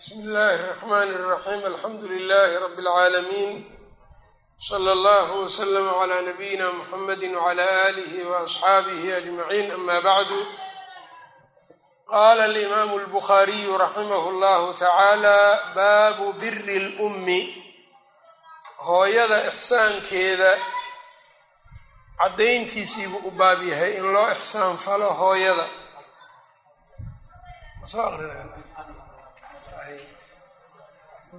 bsmi illaahi الرaxmn الraxim alxamdu lilahi rab اlcaalamiin slى اllah wslm عlى nabiyina mxamadi wعlى alih وaصxaabih aجmaciin ama bacdu qala alimaamu اlbukhariyu raximah اllahu tacaala baabu biri اlأmi hooyada ixsaankeeda caddayntiisiibuu u baab yahay in loo ixsaan falo hooyada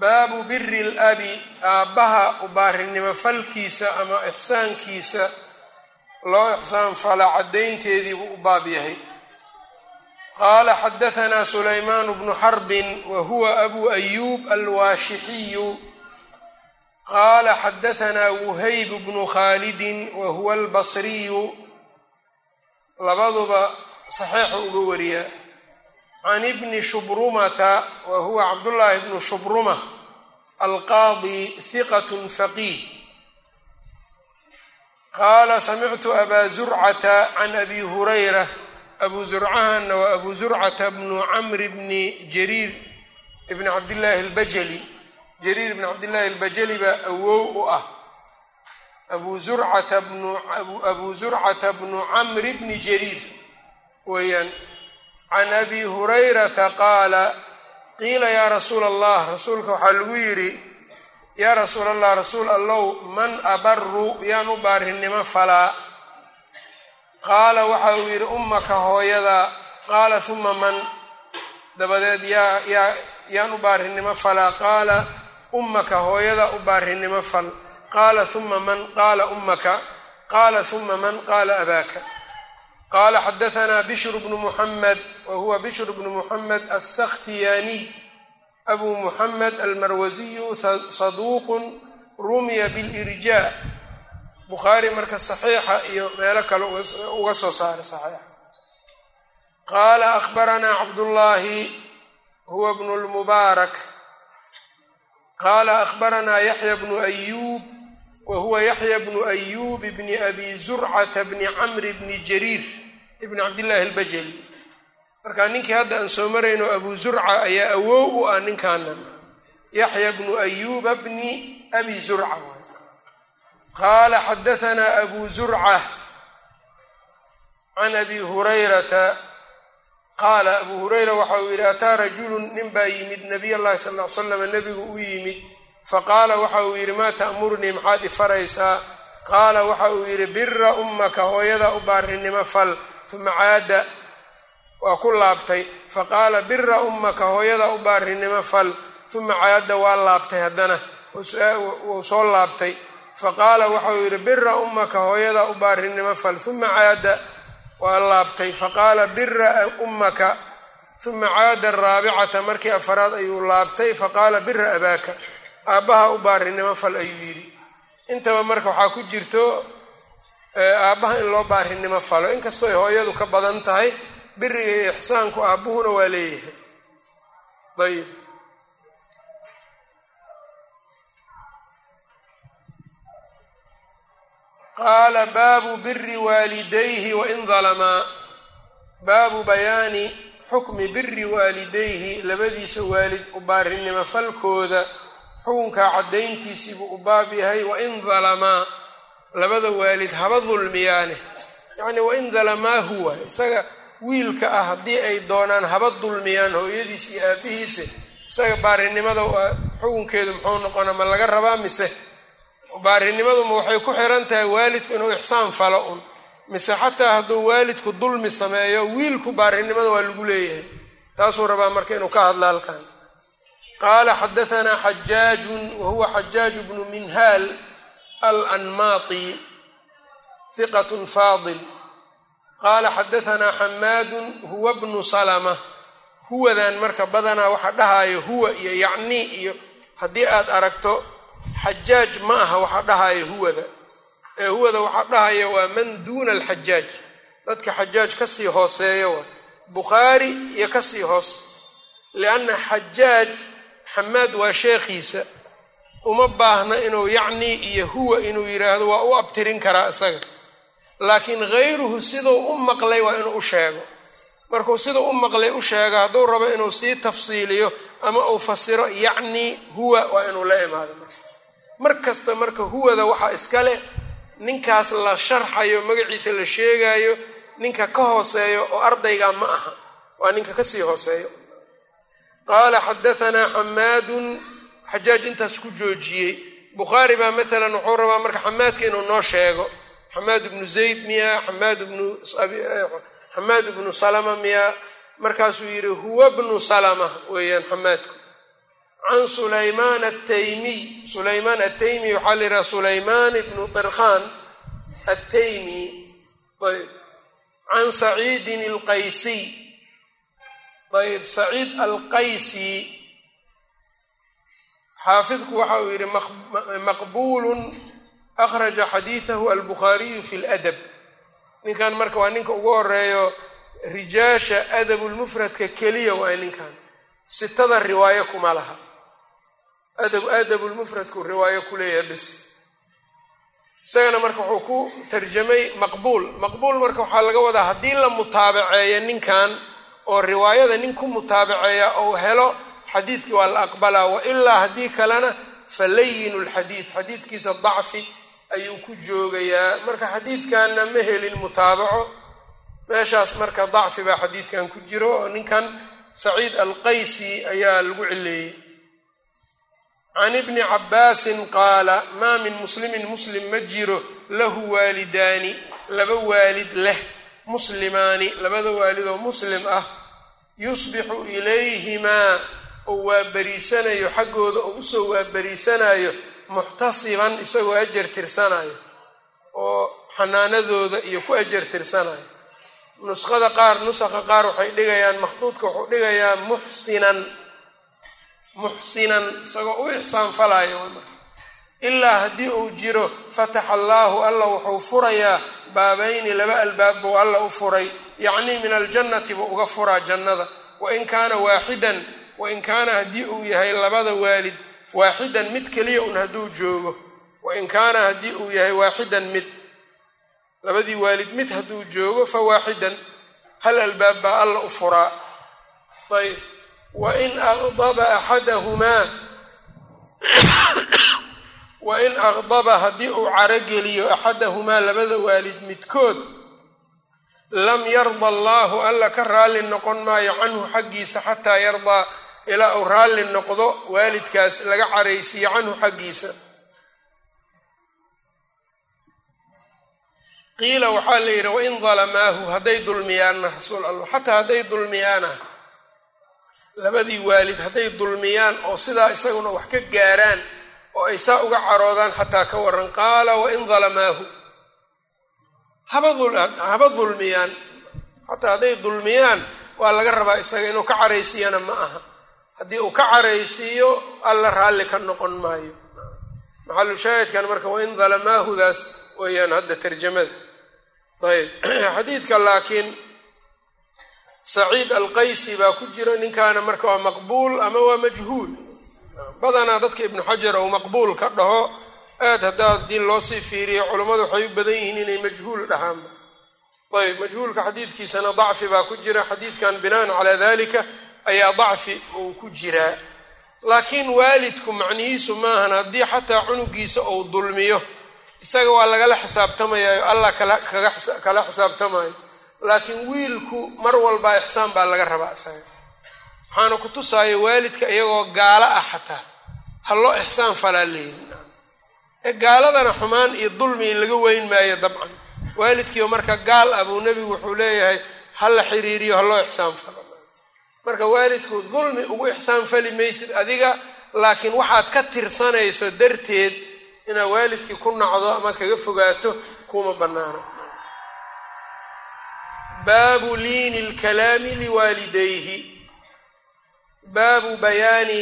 baabu biri labi aabbaha ubaarinimo falkiisa ama ixsaankiisa loo ixsaan fala caddaynteediibuu u baab yahay. Qaala xadahanaa sulaymaan bnu xarbin wa huwa abu ayuub alwaashixiyu. Qaala xadahanaa wuhayb bnu khaalidin wa huwa albasriyu. Labaduba saxiixa uga wariyaa can ibni shubrumata wa huwa cabdullaahi bnu shubruma alqaadi hiqat faqiih qaala samictu abaa zurcata can abi hurayra abu zurcahana waa abu zurcata bnu camri bni jariir ibni cabdillaahi albajali jariir ibni cabdillaahi albajali baa awow u ah abu zurcata bnu abu zurcata bnu camri bni jariir weeyaan can abi hurayrata qaala qiila yaa rasuula allah rasuulka waxaa lagu yidhi yaa rasuula allah rasuul allow man abaru yaan u baarinimo falaa qaala waxa uu yidhi ummaka hooyada. Qaala huma man? Dabadeed yaa yaa yaan u baarinimo falaa. Qaala ummaka hooyada u baarinimo fal. Qaala huma man? Qaala ummaka. Qaala huma man? Qaala abaaka qala xadahanaa bishr bnu muxamed wa huwa bishr bnu muxamed alsakhtiyaaniy abu muxamed almarwasiyu saduuqun rumiya bilirjaa bukhaari marka saxiixa iyo meelo kale uga soo saaray saxiixa qaala akhbaranaa cabdullaahi huwa bnu lmubaarak qaala akhbaranaa yaxya bnu ayuub wa huwa yaxya bnu ayuub bni abi zurcata bni camri bni jariir ibni cabdillaahi albajali marka ninkii hadda aan soo marayno abu zurca ayaa awow u ah ninkaanan yaxya bnu ayuuba bni abi zurca. Qaala xadahanaa abu zurca can abi hurayrata. Qaala abu hurayra waxa uu yidhi ataa rajulun nin baa yimid nabiy allahi sal ll ly slam u yimid faqaala waxa uu yidhi maa ta'murnii maxaad ifaraysaa qaala waxa uu yidhi bira ummaka hooyada u baarinimo fal. Uma caada waa ku laabtay. Faqaala bira ummaka hooyada u baarinimo fal. Uma caada waa laabtay haddana. Wuu soo laabtay. Faqaala waxa uu yidhi bira ummaka hooyada u baarinimo fal. Uma caada waa laabtay. Faqaala bira ummaka. Uma caada araabicata markii afaraad ayuu laabtay. Faqaala bira abaaka aabbaha u baarinimo fal ayuu yidhi. Intaba marka waxaa ku jirto aabbaha in loo baarinimo falo. Inkastoo ay hooyadu ka badan tahay biriga iyo ixsaanku aabbuhuna waa leeyahay. Ayib qaala baabu biri waalidayhi wain dalamaa baabu bayaani xukmi biri waalidayhi labadiisa waalid u baarinimo falkooda xukunkaa caddayntiisiibuu u baab yahay wain dalamaa labada waalid haba dulmiyaane. Yacni wain dalamaahu waay isaga wiilka ah haddii ay doonaan haba dulmiyaan hooyadiis iyo aabihiisa isaga baarinimada xukunkeedu muxuu noqona ma laga rabaa mise? Baarinimaduma waxay ku xiran tahay waalidku inuu ixsaan falo un mise xataa hadduu waalidku dulmi sameeyo wiilku baarinimada waa lagu leeyahay. Taasuu rabaa marka inuu ka hadla halkan qaala xadahanaa xajaajun wa huwa xajaaju bnu minhaal alanmaati hiqat faadil qaala xadahanaa xamaadun huwa bnu salama huwadan marka badanaa waxa dhahaayo huwa iyo yacni iyo haddii aad aragto xajaaj ma aha waxa dhahaayo huwada ee huwada waxa dhahaya waa man duuna alxajaaj dadka xajaaj ka sii hooseeya waa bukhaari iyo ka sii hoos lianna xajaaj xamaad waa sheekhiisa. Uma baahna inuu yacni iyo huwa inuu yidhaahdo waa u abtirin karaa isaga. Laakiin hayruhu siduu u maqlay waa inuu u sheego. Markuu sida u maqlay u sheega hadduu rabo inuu sii tafsiiliyo ama uu fasiro yacni huwa waa inuu la imaado mar kasta marka huwada waxaa iskale ninkaas la sharxayo magaciisa la sheegayo ninka ka hooseeyo oo ardayga ma aha waa ninka ka sii hooseeyo qaala xadahanaa xamaadun xajaaj intaas ku joojiyey bukhaari baa maalan wuxuu rabaa marka xamaadka inuu noo sheego xamaad ibnu zayd miya xamaad ibnu salama miya markaasuu yidhi huwa bnu salama weeyaan xamaadku can sulaymaan ataymiy sulaymaan ataymi waxaa la yidhaha sulaymaan ibnu dirkhan ataymi ayb can saciidin alqaysiy ayb saciid alqaysi. Xaafidku waxa uu yidhi maqbuulun akhraja xadiidahu albukhaariyu fi ladab ninkan marka waa ninka ugu horeeyo rijaasha adabulmufradka keliya waa ninkan. Sitada riwaayo kuma laha. Adab adabulmufradku riwaayo ku leeyahay bis isagana marka wuxuu ku tarjamay maqbuul. Maqbuul marka waxaa laga wadaa haddii la mutaabaceeyo ninkan oo riwaayada nin ku mutaabaceeya ou helo xadiidkii waa la aqbalaa wa ilaa haddii kalena fa layinu lxadiid xadiidkiisa dacfi ayuu ku joogayaa. Marka xadiidkanna ma helin mutaabaco. Meeshaas marka dacfi baa xadiidkan ku jiro oo ninkan saciid alqaysi ayaa lagu cileeyey can ibni cabbaasin qaala maa min muslimin muslim ma jiro lahu waalidaani laba waalid leh muslimaani labada waalid oo muslim ah yusbixu ilayhimaa oo waaberiisanayo xaggooda oo u soo waaberiisanayo muxtasiban isagoo ajar tirsanayo oo xanaanadooda iyo ku ajar tirsanayo. Nuskhada qaar nusakha qaar waxay dhigayaan makhduudka wuxuu dhigayaa muxsinan muxsinan isagoo u ixsaan falayo ilaa haddii uu jiro fataxa allaahu alla wuxuu furayaa baabayni laba albaab buu alla u furay. Yacnii min aljannati buu uga furaa jannada. Wain kaana waaxidan wain kaana haddii uu yahay labada waalid waaxidan mid keliya un hadduu joogo. Wain kaana haddii uu yahay waaxidan mid labadii waalid mid hadduu joogo fa waaxidan hal albaab baa alla u furaa. Ayb wain aqdaba axadahumaa wain aqdaba haddii uu carogeliyo axadahumaa labada waalid midkood lam yarda allaahu alla ka raalli noqon maayo canhu xaggiisa xataa yardaa ilaa uu raalli noqdo waalidkaas laga caraysiiyo canhu xaggiisa. Qiila waxaa la yidhi wain dalamaahu hadday dulmiyaanna rasuul allah xataa hadday dulmiyaana labadii waalid hadday dulmiyaan oo sidaa isaguna wax ka gaaraan oo ay saa uga caroodaan xataa ka waran qaala wain dalamaahu. Haba dulmiyaan. Xataa hadday dulmiyaan waa laga rabaa isaga inuu ka caraysiiyana ma aha. Haddii uu ka caraysiiyo alla raalli ka noqon maayo. Maxalu shaahidkan marka wain dalamaahudaas weeyaan hadda tarjamada. Ayb xadiidka laakiin saciid alqaysi baa ku jira ninkaana marka waa maqbuul ama waa majhuul badanaa dadka ibnu xajar ou maqbuul ka dhaho aad haddaa haddii loo sii fiiriyo culammadu waxay u badan yihiin inay majhuul dhahaanba ayb majhuulka xadiidkiisana dacfi baa ku jira. Xadiidkan binaan calaa dalika ayaa dacfi uu ku jiraa laakiin waalidku macnihiisu maahan haddii xataa cunugiisa uu dulmiyo. Isaga waa lagala xisaabtamayayo allah kala xisaabtamayo laakiin wiilku mar walbaa ixsaan baa laga rabaa isaga waxaana ku tusaayo waalidka iyagoo gaalo ah xataa. Ha loo ixsaan falaa leeyihi ee gaaladana xumaan iyo dulmi laga weyn maayo dabcan. Waalidkiiba marka gaal ah buu nebigu wuxuu leeyahay ha la xiriiriyo ha loo ixsaan falo. Marka waalidku dulmi ugu ixsaan fali maysid adiga laakiin waxaad ka tirsanayso darteed inaad waalidkii ku nacdo ama kaga fogaato kuma bannaano. Baabu liini lkalaami liwaalidayhi baabu bayaani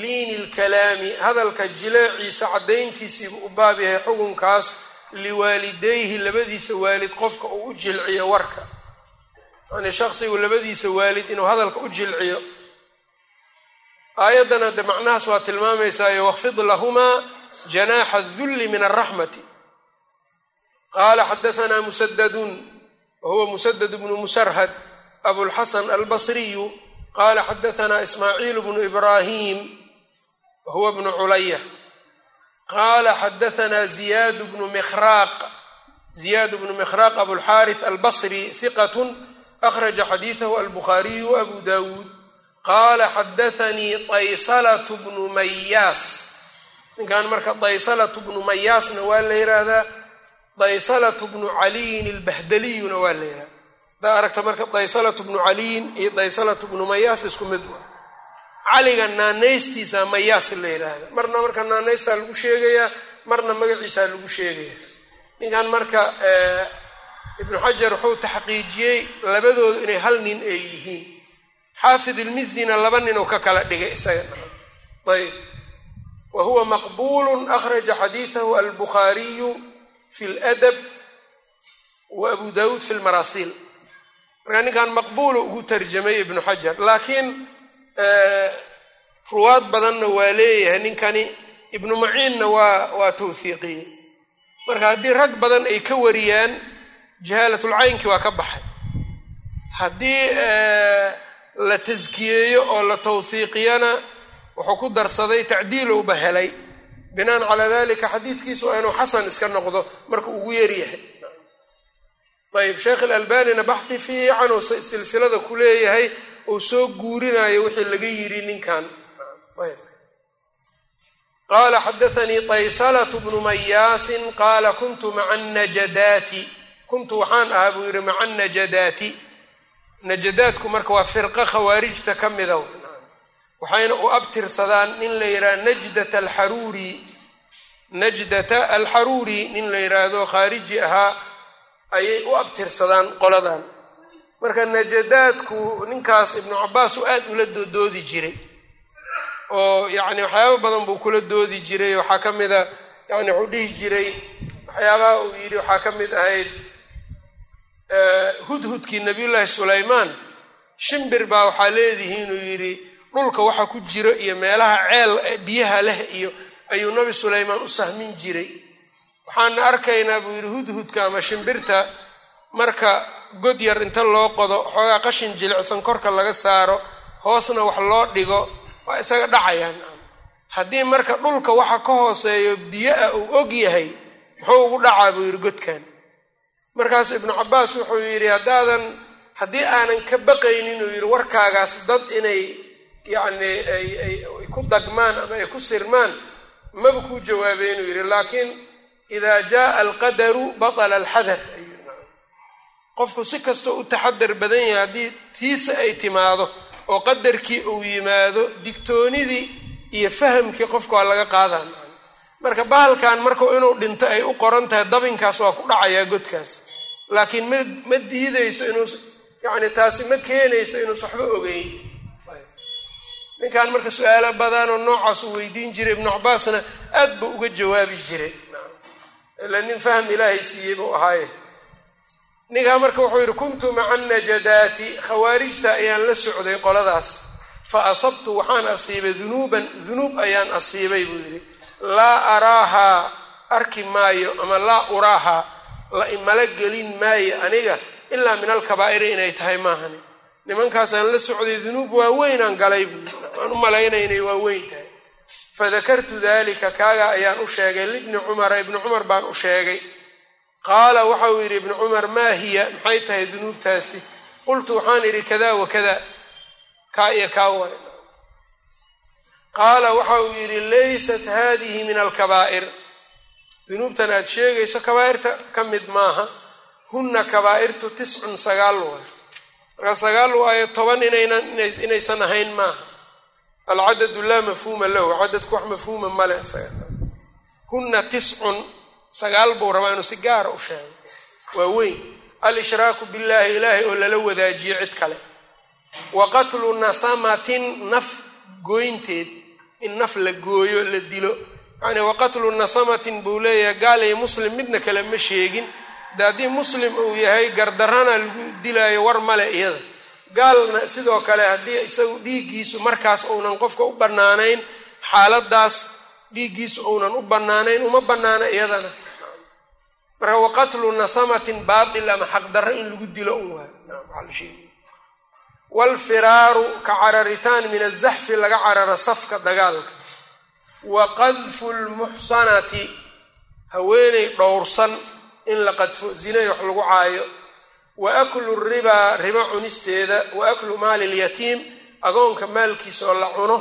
liini lkalaami hadalka jileeciisa caddayntiisiibuu u baab yahay xukunkaas liwaalidayhi labadiisa waalid qofka uu u jilciyo warka. Yani shaksigu labadiisa waalid inuu hadalka u jilciyo. Aayaddana de macnahaas waa tilmaamaysayo waqfid lahumaa janaaxa adulli min alraxmati qaala xadahanaa musadadun wahuwa musadad bnu musarhad abulxasan albasriyu qala xadaثna ismaaciil bnu ibrahim wahuwa bnu culaya qala xadaثna ziyad bnu mikhraaq ziyaad bnu mikhraaq abulxaariث albasri hiqat akhraja xadiiثahu albukhaariyu wabu dawuud qala xadaثanii daysalat bnu mayaas ninkan marka daysalat bnu mayaasna waa la yidhaahdaa daysalat bnu caliyin ilbahdaliyuna waa la yidhahda hadaa aragta marka daysalat bnu caliyin iyo daysalat bnu mayaas isku mid waa. Caliga naanaystiisa mayaas la yidhaahda marna marka naanaystaa lagu sheegayaa marna magaciisaa lagu sheegaya. Ninkan marka ibnu xajar wuxuu taxqiijiyey labadoodu inay hal nin ay yihiin. Xaafid ilmizina laba nin oo ka kala dhigay isaga. Ayb wa huwa maqbulu akhraja xadiidahu albukhaariyu fi ladab wa abu dawuud fi lmarasiil markaa ninkan maqbuulu ugu tarjamay ibnu xajar. Laakiin ruwaad badanna waa leeyahay ninkani ibnu maciinna waa waa tawhiiqiyey marka haddii rag badan ay ka wariyaan jahaalatulcaynkii waa ka baxay. Haddii la taskiyeeyo oo la tawhiiqiyana wuxuu ku darsaday tacdiilowba helay. Binaan calaa dalika xadiidkiisu inuu xasan iska noqdo marka ugu yaryahay ayb sheekh alalbanina baxdi fiicanuu silsilada ku leeyahay uu soo guurinayo wixii laga yidhi ninkan. Qala xadaanii taysalatu bnu mayaasin qaala kuntu maca najadaati. Kuntu waxaan ahaa buu yidhi maca najadaati. Najadaadku marka waa firqa khawaarijta ka mida waxayna u abtirsadaan nin la yidhaha najdata alxaruuri najdata alxaruuri nin la yidhaahdo khaariji ahaa ayay u abtirsadaan qoladan. Marka najadaadku ninkaas ibnu cabaas uu aad ula doodi jiray. Oo yacni waxyaaba badan buu kula doodi jiray. Waxaa ka mida yani wuxuu dhihi jiray waxyaabaha uu yidhi waxaa ka mid ahayd hudhudkii nabiyullaahi sulaymaan. Shimbir baa waxaa leedihiin uu yidhi dhulka waxa ku jiro iyo meelaha ceel biyaha leh iyo ayuu nabi sulaymaan u sahmin jiray waxaana arkaynaa buu yidhi hudhudka ama shimbirta marka god yar inta loo qodo xoogaa qashin jilicsan korka laga saaro hoosna wax loo dhigo waa isaga dhacayaan. Haddii marka dhulka waxa ka hooseeyo biyo-a uu og yahay muxuu ugu dhacaa buu yidhi godkan. Markaasuu ibnu cabaas wuxuu yidhi haddaadan haddii aanan ka baqaynin uu yidhi warkaagaas dad inay yacni ay ku dagmaan ama ay ku sirmaan maba kuu jawaabay inuu yidhi. Laakiin idaa jaaa alqadaru batala alxadar qofku si kastoo u taxadar badan yahay haddii tiisa ay timaado oo qadarkii uu yimaado digtoonidii iyo fahamkii qofka waa laga qaadaan marka bahalkan marka inuu dhinto ay u qoran tahay dabinkaas waa ku dhacayaa godkaas laakiin ma ma diidayso inuu yacni taasi ma keenayso inuus waxba ogeyn ninkan marka su'aalo badanoo noocaas uu weydiin jiray ibnu cabaasna aad buu uga jawaabi jiray ila nin fahm ilaahay siiyey buu ahaaye. Ninkaa marka wuxuu yidhi kuntu maca najadaati khawaarijta ayaan la socday qoladaas. Fa asabtu waxaan asiibay dunuuban dunuub ayaan asiibay buu yidhi. Laa araahaa arki maayo ama laa uraahaa la imala gelin maayo aniga ilaa min alkabaa'iri inay tahay maahani. Nimankaasaan la socday dunuub waaweynaan galay buu yidhi. Waan u malaynay inay waaweyn tahay fadakartu dalika kaaga ayaan u sheegay libni cumara ibni cumar baan u sheegay qaala waxa uu yidhi ibnu cumar maa hiya maxay tahay dunuubtaasi qultu waxaan idhi kada wa kada kaa iyo kaa waay qaala waxa uu yidhi laysat hadihi min alkabaa'ir dunuubtan aad sheegayso kabaa'irta ka mid maaha hunna kabaa'irtu tiscun sagaal waay markaa sagaal waayo toban inaysan ahayn maaha alcadadu laa mafhuuma lahu cadadku wax mafhuuma male hunna tiscun sagaal buu rabaa inuu si gaara u sheego waa weyn al-ishraaku billaahi ilaahay oo lala wadaajiyo cid kale wa qatlu nasamatin naf gooynteed in naf la gooyo la dilo yani wa qatlu nasamatin buu leeyahay gaal iyo muslim midna kale ma sheegin de haddii muslim uu yahay gardarana lagu dilaayo war male iyada gaalna sidoo kale haddii isagu dhiiggiisu markaas uunan qofka u bannaanayn xaaladaas dhiiggiisu uunan u bannaanayn uma bannaana iyadana. Marka waqatlu nasamatin baatil ama xaqdarro in lagu dilo un waay. Waalfiraaru ka cararitaan min azaxfi laga cararo safka dagaalka. Wa qadfu lmuxsanati haweeney dhowrsan in la qadfo zinay wax lagu caayo wa aklu ribaa riba cunisteeda. Wa aklu maali lyatiim agoonka maalkiisa oo la cuno.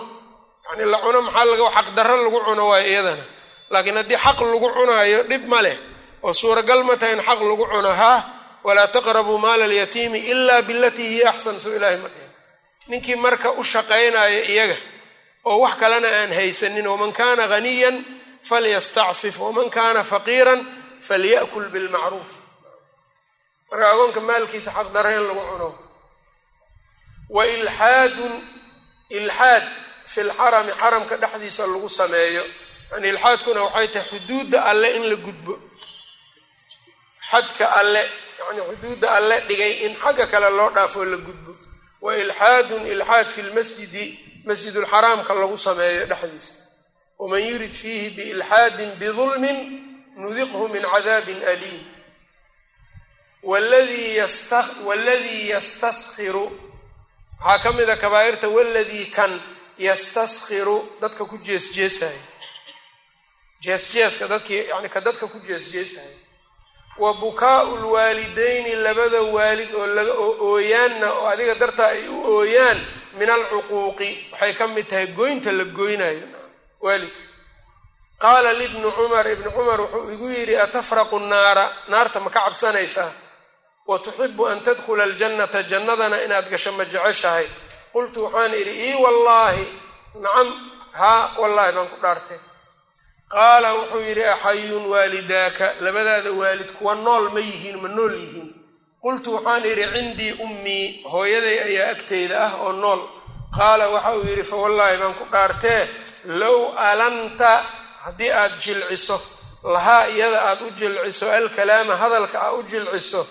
Yacnii la cuno maxaa xaqdarro lagu cuno waayo iyadana. Laakiin haddii xaq lagu cunaayo dhib ma leh. Oo suuragal ma tahay in xaq lagu cuno haa walaa taqrabuu maala alyatiimi ilaa bilatii hiya axsan suu ilaahay ma dhihin. Ninkii marka u shaqaynaya iyaga oo wax kalena aan haysanin waman kaana haniyan falyastacfif waman kaana faqiiran falya'kul bilmacruuf marka agoonka maalkiisa xaqdarra in lagu cuno. Wa ilxaadun ilxaad fi lxarami xaramka dhexdiisa lagu sameeyo. Yani ilxaadkuna waxay tahay xuduudda alle in la gudbo. Xadka alle yani xuduudda alle dhigay in xagga kale loo dhaafoo la gudbo. Wa ilxaadun ilxaad fi lmasjidi masjidulxaraamka lagu sameeyo dhexdiisa. Waman yurid fiihi biilxaadin bidulmin nudiqhu min cadaabin aliim waladii yastaskhiru waxaa ka mid a kabaa'irta waladii kan yastaskhiru dadka ku jeesjeesaya jeesjeeska dadkii yani ka dadka ku jeesjeesaya wa bukaau lwaalidayni labada waalid oo laga oo ooyaanna oo adiga dartaa ay u ooyaan min alcuquuqi waxay ka mid tahay goynta la goynayo waalidka qaala libnu cumar ibnu cumar wuxuu igu yidhi atafraqu naara naarta ma ka cabsanaysaa wa tuxibu an tadkhula aljannata jannadana inaad gasho ma jeceshahay qultu waxaan idhi ii wallaahi nacam haa wallaahi baan ku dhaartay qaala wuxuu yidhi axayun waalidaaka labadaada waalid kuwa nool ma yihiin ma nool yihiin qultu waxaan idhi cindii ummii hooyaday ayaa agteyda ah oo nool qaala waxa uu yidhi fa wallaahi baan ku dhaartee low alanta haddii aad jilciso lahaa iyada aad u jilciso alkalaama hadalka aad u jilciso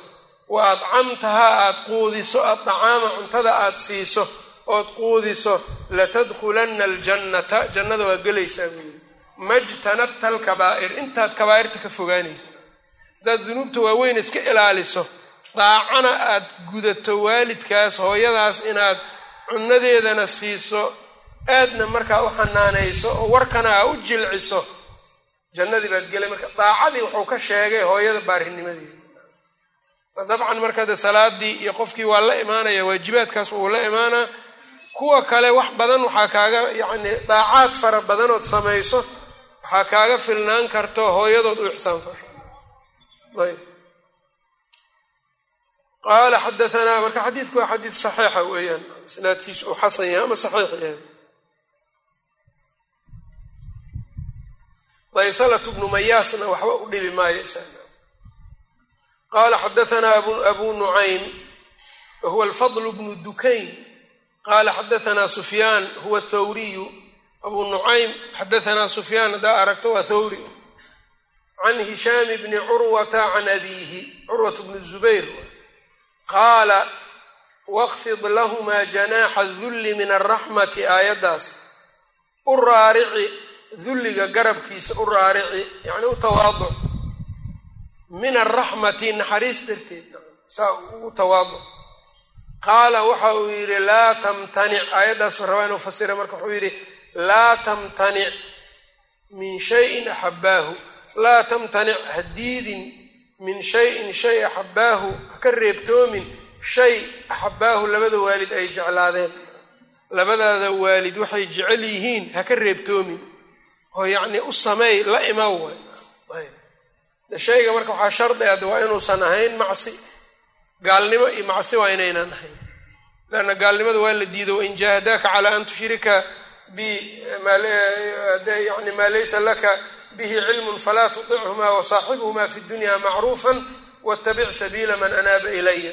wa adcamtahaa aad quudiso addacaama cuntada aad siiso ood quudiso latadkhulanna aljannata. Jannada waa gelaysaa buu yidhi. Majtanabta alkabaa'ir. Intaad kabaa'irta ka fogaanaysa haddaad dunuubta waaweyn iska ilaaliso daacana aad gudato waalidkaas hooyadaas inaad cunnadeedana siiso aadna markaa u xanaanayso oo warkana aa u jilciso jannadii baad gelay marka daacadii wuxuu ka sheegay hooyada baarinimadeeda dabcan marka de salaadii iyo qofkii waa la imaanaya waajibaadkaas wuu la imaanaa. Kuwa kale wax badan waxaa kaaga yacni daacaad fara badanood samayso waxaa kaaga filnaan karto hooyadood u ixsaan fasho. Ayb. Qaala xadaanaa marka xadiidku waa xadiid saxiixa weeyaan isnaadkiisu uu xasan yahay ama saxiix yahay? Daysalatu bnu mayaasna waxba u dhibi maayo qaala xadaanaa abu nucaym wahuwa alfadl bnu dukayn qaala xadaanaa sufyaan huwa thawriyu abu nucaym xadaanaa sufyaan haddaa aragto waa thawri can hishaami bni curwata can abiihi curwat bni zubayr qaala waqfid lahumaa janaaxa dulli min alraxmati aayaddaas u raarici dulliga garabkiisa u raarici yacni u tawaaduc min alraxmati naxariis darteed saa ugu tawaaduc qaala waxa uu yidhi laa tamtanic. Aayaddaasu rabaa inuu fasira marka wuxuu yidhi laa tamtanic min shayin axabaahu laa tamtanic hadiidin min shayin shay axabaahu haka reebtoomin shay axabaahu labada waalid ay jeclaadeen. Labadaada waalid waxay jecel yihiin haka reebtoomin. Oo yacnii u sameey la imaw waay shayga marka waxaa shardi ah de waa inuusan ahayn macsi gaalnimo iyo macsi waa inaynan ahayn. Leanna gaalnimada waa la diido wain jaahadaaka calaa an tushrika bi yani maa laysa laka bihi cilmun falaa tuطichuma wasaaxibhuma fi dunya macruufa wاtabic sabiila man anaaba ilaya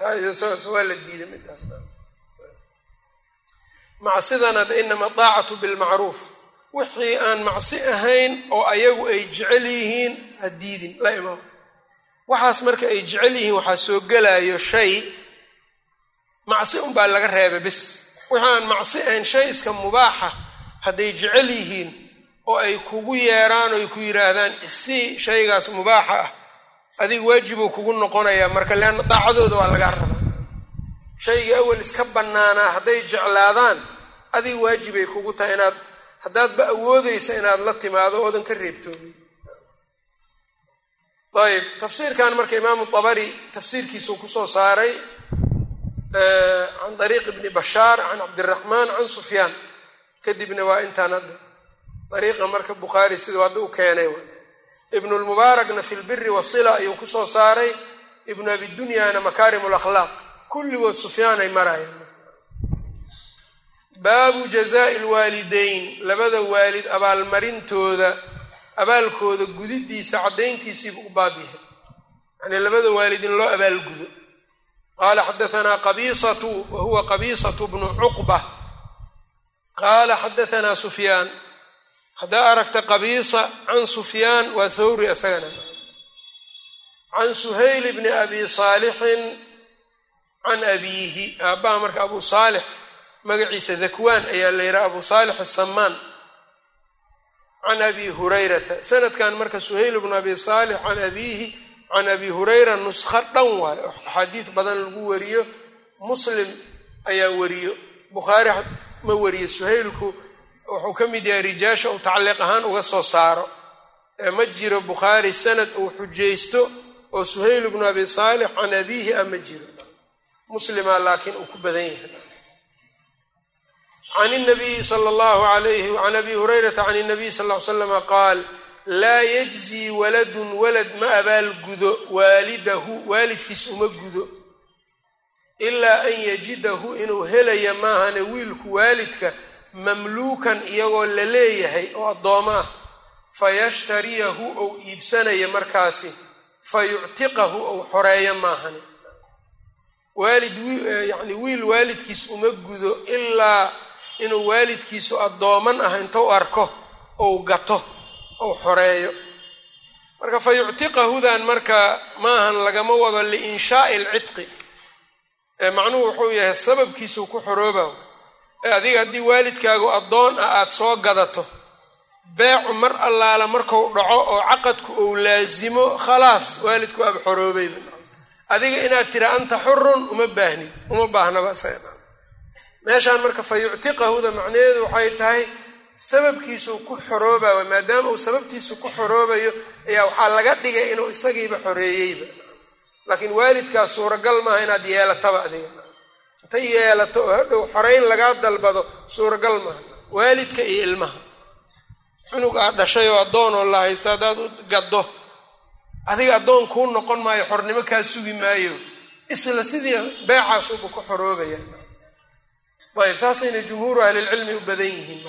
waa la diiday midaas macsidana de inama daacatu bilmacruuf wixii aan macsi ahayn oo ayagu ay jecel yihiin ha diidin la imaam waxaas marka ay jecel yihiin waxaa soo gelayo shay. Macsi unbaa laga reebay bis. Wixii aan macsi ahayn shay iska mubaaxa hadday jecel yihiin oo ay kugu yeeraan oo ay ku yidhaahdaan isii shaygaas mubaaxa ah adiga waajibuu kugu noqonayaa. Marka leanna daacadooda waa lagaa rabaa. Shaygii awel iska bannaanaa hadday jeclaadaan adiga waajibay kugu tahay inaad haddaadba awoodaysa inaad la timaado oodan ka reebtoomin ayb tafsiirkan marka imaamu dabari tafsiirkiisuu ku soo saaray can dariiq ibni bashaar can cabdiraxmaan can sufyaan. Kadibna waa intaan hadda. Dariiqa marka bukhaari siduu hadda u keenay ibnulmubaarakna fi lbiri wasila ayuu ku soo saaray. Ibnu abidunyana makaarim lakhlaaq kulligood sufyaanay marayaan baabu jazaa'i lwaalidayn labada waalid abaalmarintooda abaalkooda gudidiisa caddayntiisiibu u baab yahay. Yacnii labada waalid in loo abaalgudo. Qaala xadaanaa qabiisatu wa huwa qabiisatu bnu cuqba. Qaala xadaanaa sufyaan. Haddaa aragta qabiisa can sufyaan waa thawri isagana can suhayl bni abi saalixin can abiihi aabbaha marka abu saalix magaciisa dakwaan ayaa la yidhaha abu saalix asamaan can abi hurayrata. Sanadkan marka suhayl bnu abi saalix can abiihi can abi hurayra nuskho dhan waayo. Axaadiis badan lagu wariyo muslim ayaa wariyo bukhaari ma wariyo. Suhaylku wuxuu ka mid yahay rijaasha uu tacliiq ahaan uga soo saaro. Ma jiro bukhaari sanad uu xujaysto oo suhayl bnu abi saalix can abiihi a ma jiro. Muslima laakiin uu ku badan yahay can nabiyi sala allahu alayhi can abi hurayrata can nabiy sal ly slama qaal laa yajzii waladun walad ma abaalgudo waalidahu waalidkiis uma gudo ilaa an yajidahu inuu helaya maahane wiilku waalidka mamluukan iyagoo la leeyahay oo addooma ah fayashtariyahu ou iibsanaya markaasi fa yuctiqahu ou xoreeyo maahane waalid yani wiil waalidkiis uma gudo ilaa inuu waalidkiisu addooman ah intuu arko ou gato ou xoreeyo. Marka fa yuctiqahudan marka maahan lagama wado liinshaa'i alcidqi ee macnuhu wuxuu yahay sababkiisuu ku xorooba ee adiga haddii waalidkaagu addoon ah aada soo gadato beecu mar allaala marku dhaco oo caqadku ou laasimo khalaas waalidku aaba xoroobayba. Adiga inaad tira anta xurun uma baahnid uma baahnaba meeshaan marka fa yuctiqahuda macnaheedu waxay tahay sababkiisuu ku xoroobayo maadaama uu sababtiisu ku xoroobayo ayaa waxaa laga dhigay inuu isagiiba xoreeyeyba. Laakiin waalidkaas suuragal maaha inaad yeelataba adiga. Inta yeelato oo hadhow xoreyn lagaa dalbado suuragal maaha. Waalidka iyo ilmaha. Xunug aad dhashay oo addoonoo la haysto haddaad u gaddo adiga addoon kuu noqon maayo xornimo kaa sugi maayo. Isla sidii beecaasuba ku xoroobaya ayb saasayna jumhuuru ahlilcilmi u badan yihiin.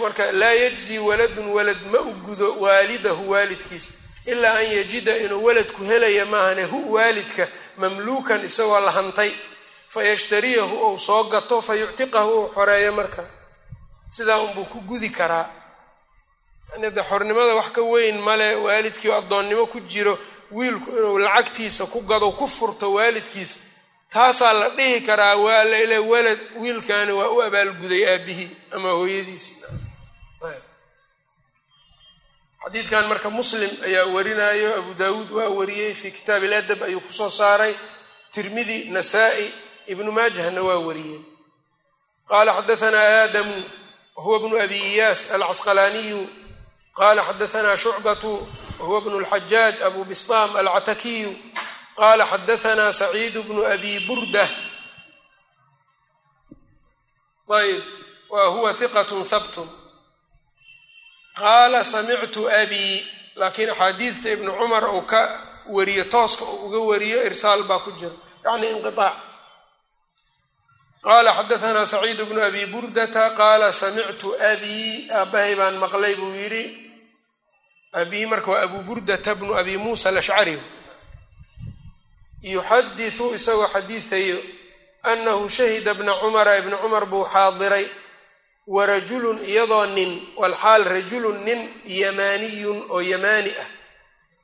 Marka laa yajzii waladun walad ma u gudo waalidahu waalidkiisa. Ilaa an yajida inuu waladku helaya maahane hu waalidka mamluukan isagoo la hantay. Fayashtariyahu ou soo gato fa yuctiqahu ou xoreeyo marka. Sidaa unbuu ku gudi karaa. De xornimada wax ka weyn male waalidkii addoonnimo ku jiro wiilku inuu lacagtiisa ku gado ku furto waalidkiisa taasaa la dhihi karaa waa laile walad wiilkaani waa u abaalguday aabihii ama hooyadiisi xadiidkan marka muslim ayaa warinayo abu daawuud waa wariyey fii kitaab iladab ayuu ku soo saaray tirmidi nasaa-i ibnu maajahna waa wariyeen. Qaala xadaanaa aadamu wahuwa bnu abi iyaas alcasqalaaniyu qala xadaanaa shucbatu wahuwa bnu lxajaaj abu bistaam alcatakiyu qala xadaanaa saciidu bnu abi burda ayb wa huwa hiqat habtun qaala samictu abii laakiin axaadiidta ibnu cumar uu ka wariyo tooska uga wariyo irsaal baa ku jira yacni inqiaac qaala xadaanaa saciid bnu abi burdata qaala samictu abii aabbahay baan maqlay buu yidhi abii marka waa abu burdata bnu abi muusa alashcari yuxadisu isagoo xadiisayo annahu shahida bna cumara ibna cumar buu xaadiray warajulun iyadoo nin walxaal rajulun nin yamaaniyun oo yamaani ah.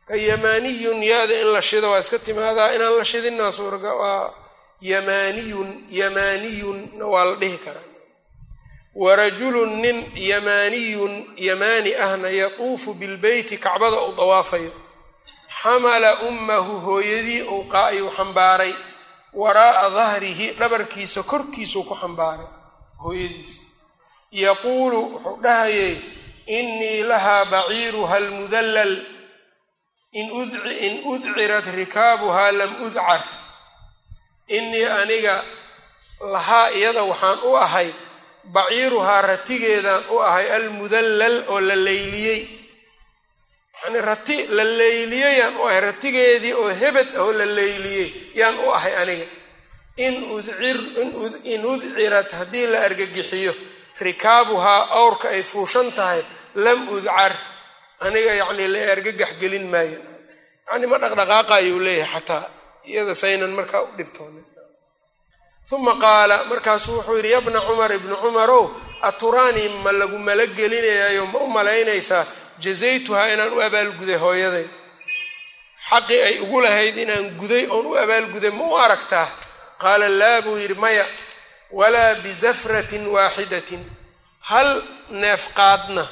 Ka yamaaniyun yaada in la shido waa iska timaadaa inaan la shidinna suuraga waa yamaaniyun yamaaniyunna waa la dhihi karaa. Warajulun nin yamaaniyun yamaani ahna yatuufu bilbeyti kacbada uu dawaafayo xamala ummahu hooyadii ayuu xambaaray waraa'a dahrihi dhabarkiisa korkiisuu ku xambaaray hooyadiisa. Yaquulu wuxuu dhahayay inii lahaa baciiruha almudallal in udcirat rikaabuhaa lam udcar. Inii aniga lahaa iyada waxaan u ahay baciiruhaa ratigeedaan u ahay almudallal oo la leyliyey yani rati la leyliyey yaan u ahay ratigeedii oo hebed ah oo la leyliyey yaan u ahay aniga. In udcirat haddii la argagixiyo rikaabuhaa awrka ay fuushan tahay lam udcar. Aniga yacni la argagax gelin maayo. Yacni ma dhaqdhaqaaqayuu leeyahay xataa iyada saynan markaa u dhibtoonin. Uma qaala markaasuu wuxuu yidhi yabna cumar ibnu cumarow aturaanii ma lagu mala gelinayayo ma u malaynaysaa jazaytuhaa inaan u abaalguday hooyaday xaqii ay ugu lahayd inaan guday oon u abaalguday ma u aragtaa? Qaala laa buu yidhi maya walaa bizafratin waaxidatin. Hal neef qaadna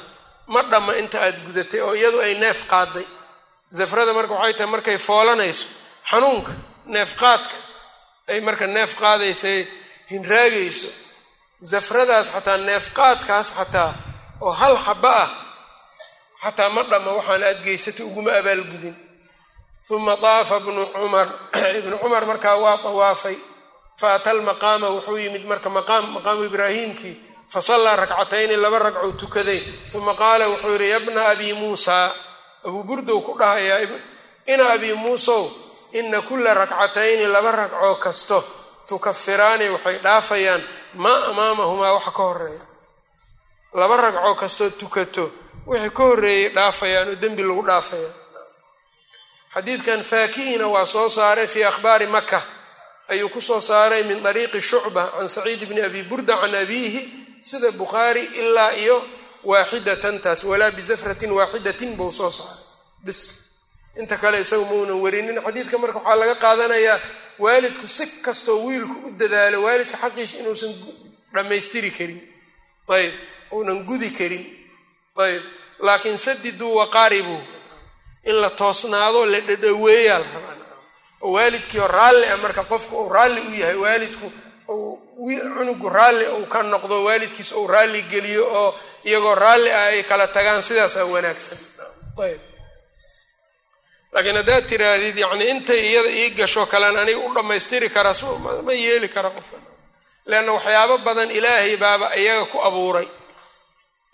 ma dhamma inta aad gudatay oo iyadu ay neef qaadday zafrada marka waxay tahay markay foolanayso xanuunka neef qaadka ay marka neef qaadaysay hinraagayso zafradaas xataa neef qaadkaas xataa oo hal xaba ah xataa ma dhamma waxaan aad geysatay uguma abaalgudin uma daafa bnu cumar. Ibnu cumar markaa waa tawaafay. Faata almaqaama wuxuu yimid marka maqaam maqaamu ibraahiimkii fasallaa rakcatayni laba ragcou tukaday. Uma qaala wuxuu yidhi yabna abii muusaa abuu burdow ku dhahayaa ina abii muusow ina kula rakcatayni laba ragcoo kasto tukafiraani waxay dhaafayaan maa amaamahumaa waxa ka horreeya laba ragcoo kastoo tukato wixii ka horreeyay dhaafayaan oo dembi lagu dhaafaya. Xadiidkan faakihina waa soo saaray fii akhbaari maka ayuu ku soo saaray min dariiqi shucba can saciid bni abi burda can abiihi sida bukhaari ilaa iyo waaxidatan taas walaa bizafratin waaxidatin buu soo saaray. Bis. Inta kale isagu maunan warinin. Xadiidka marka waxaa laga qaadanayaa waalidku si kastoo wiilku u dadaalo waalidka xaqiisa inuusan dhammaystiri karin. Ayb uunan gudi karin ayb laakiin sadiduu waqaaribuu in la toosnaado la dhadhaweeyaa la rabaa oo waalidkiioo raalli ah marka qofku uu raalli u yahay waalidku cunugu raalli uu ka noqdo waalidkiisa uu raalli geliyo oo iyagoo raalli ah ay kala tagaan sidaasaa wanaagsan. Ayb laakiin haddaad tiraahdid yacni intay iyada ii gasho kalean aniga u dhammaystiri karaa ma yeeli kara qofka. Leanna waxyaabo badan ilaahay baaba iyaga ku abuuray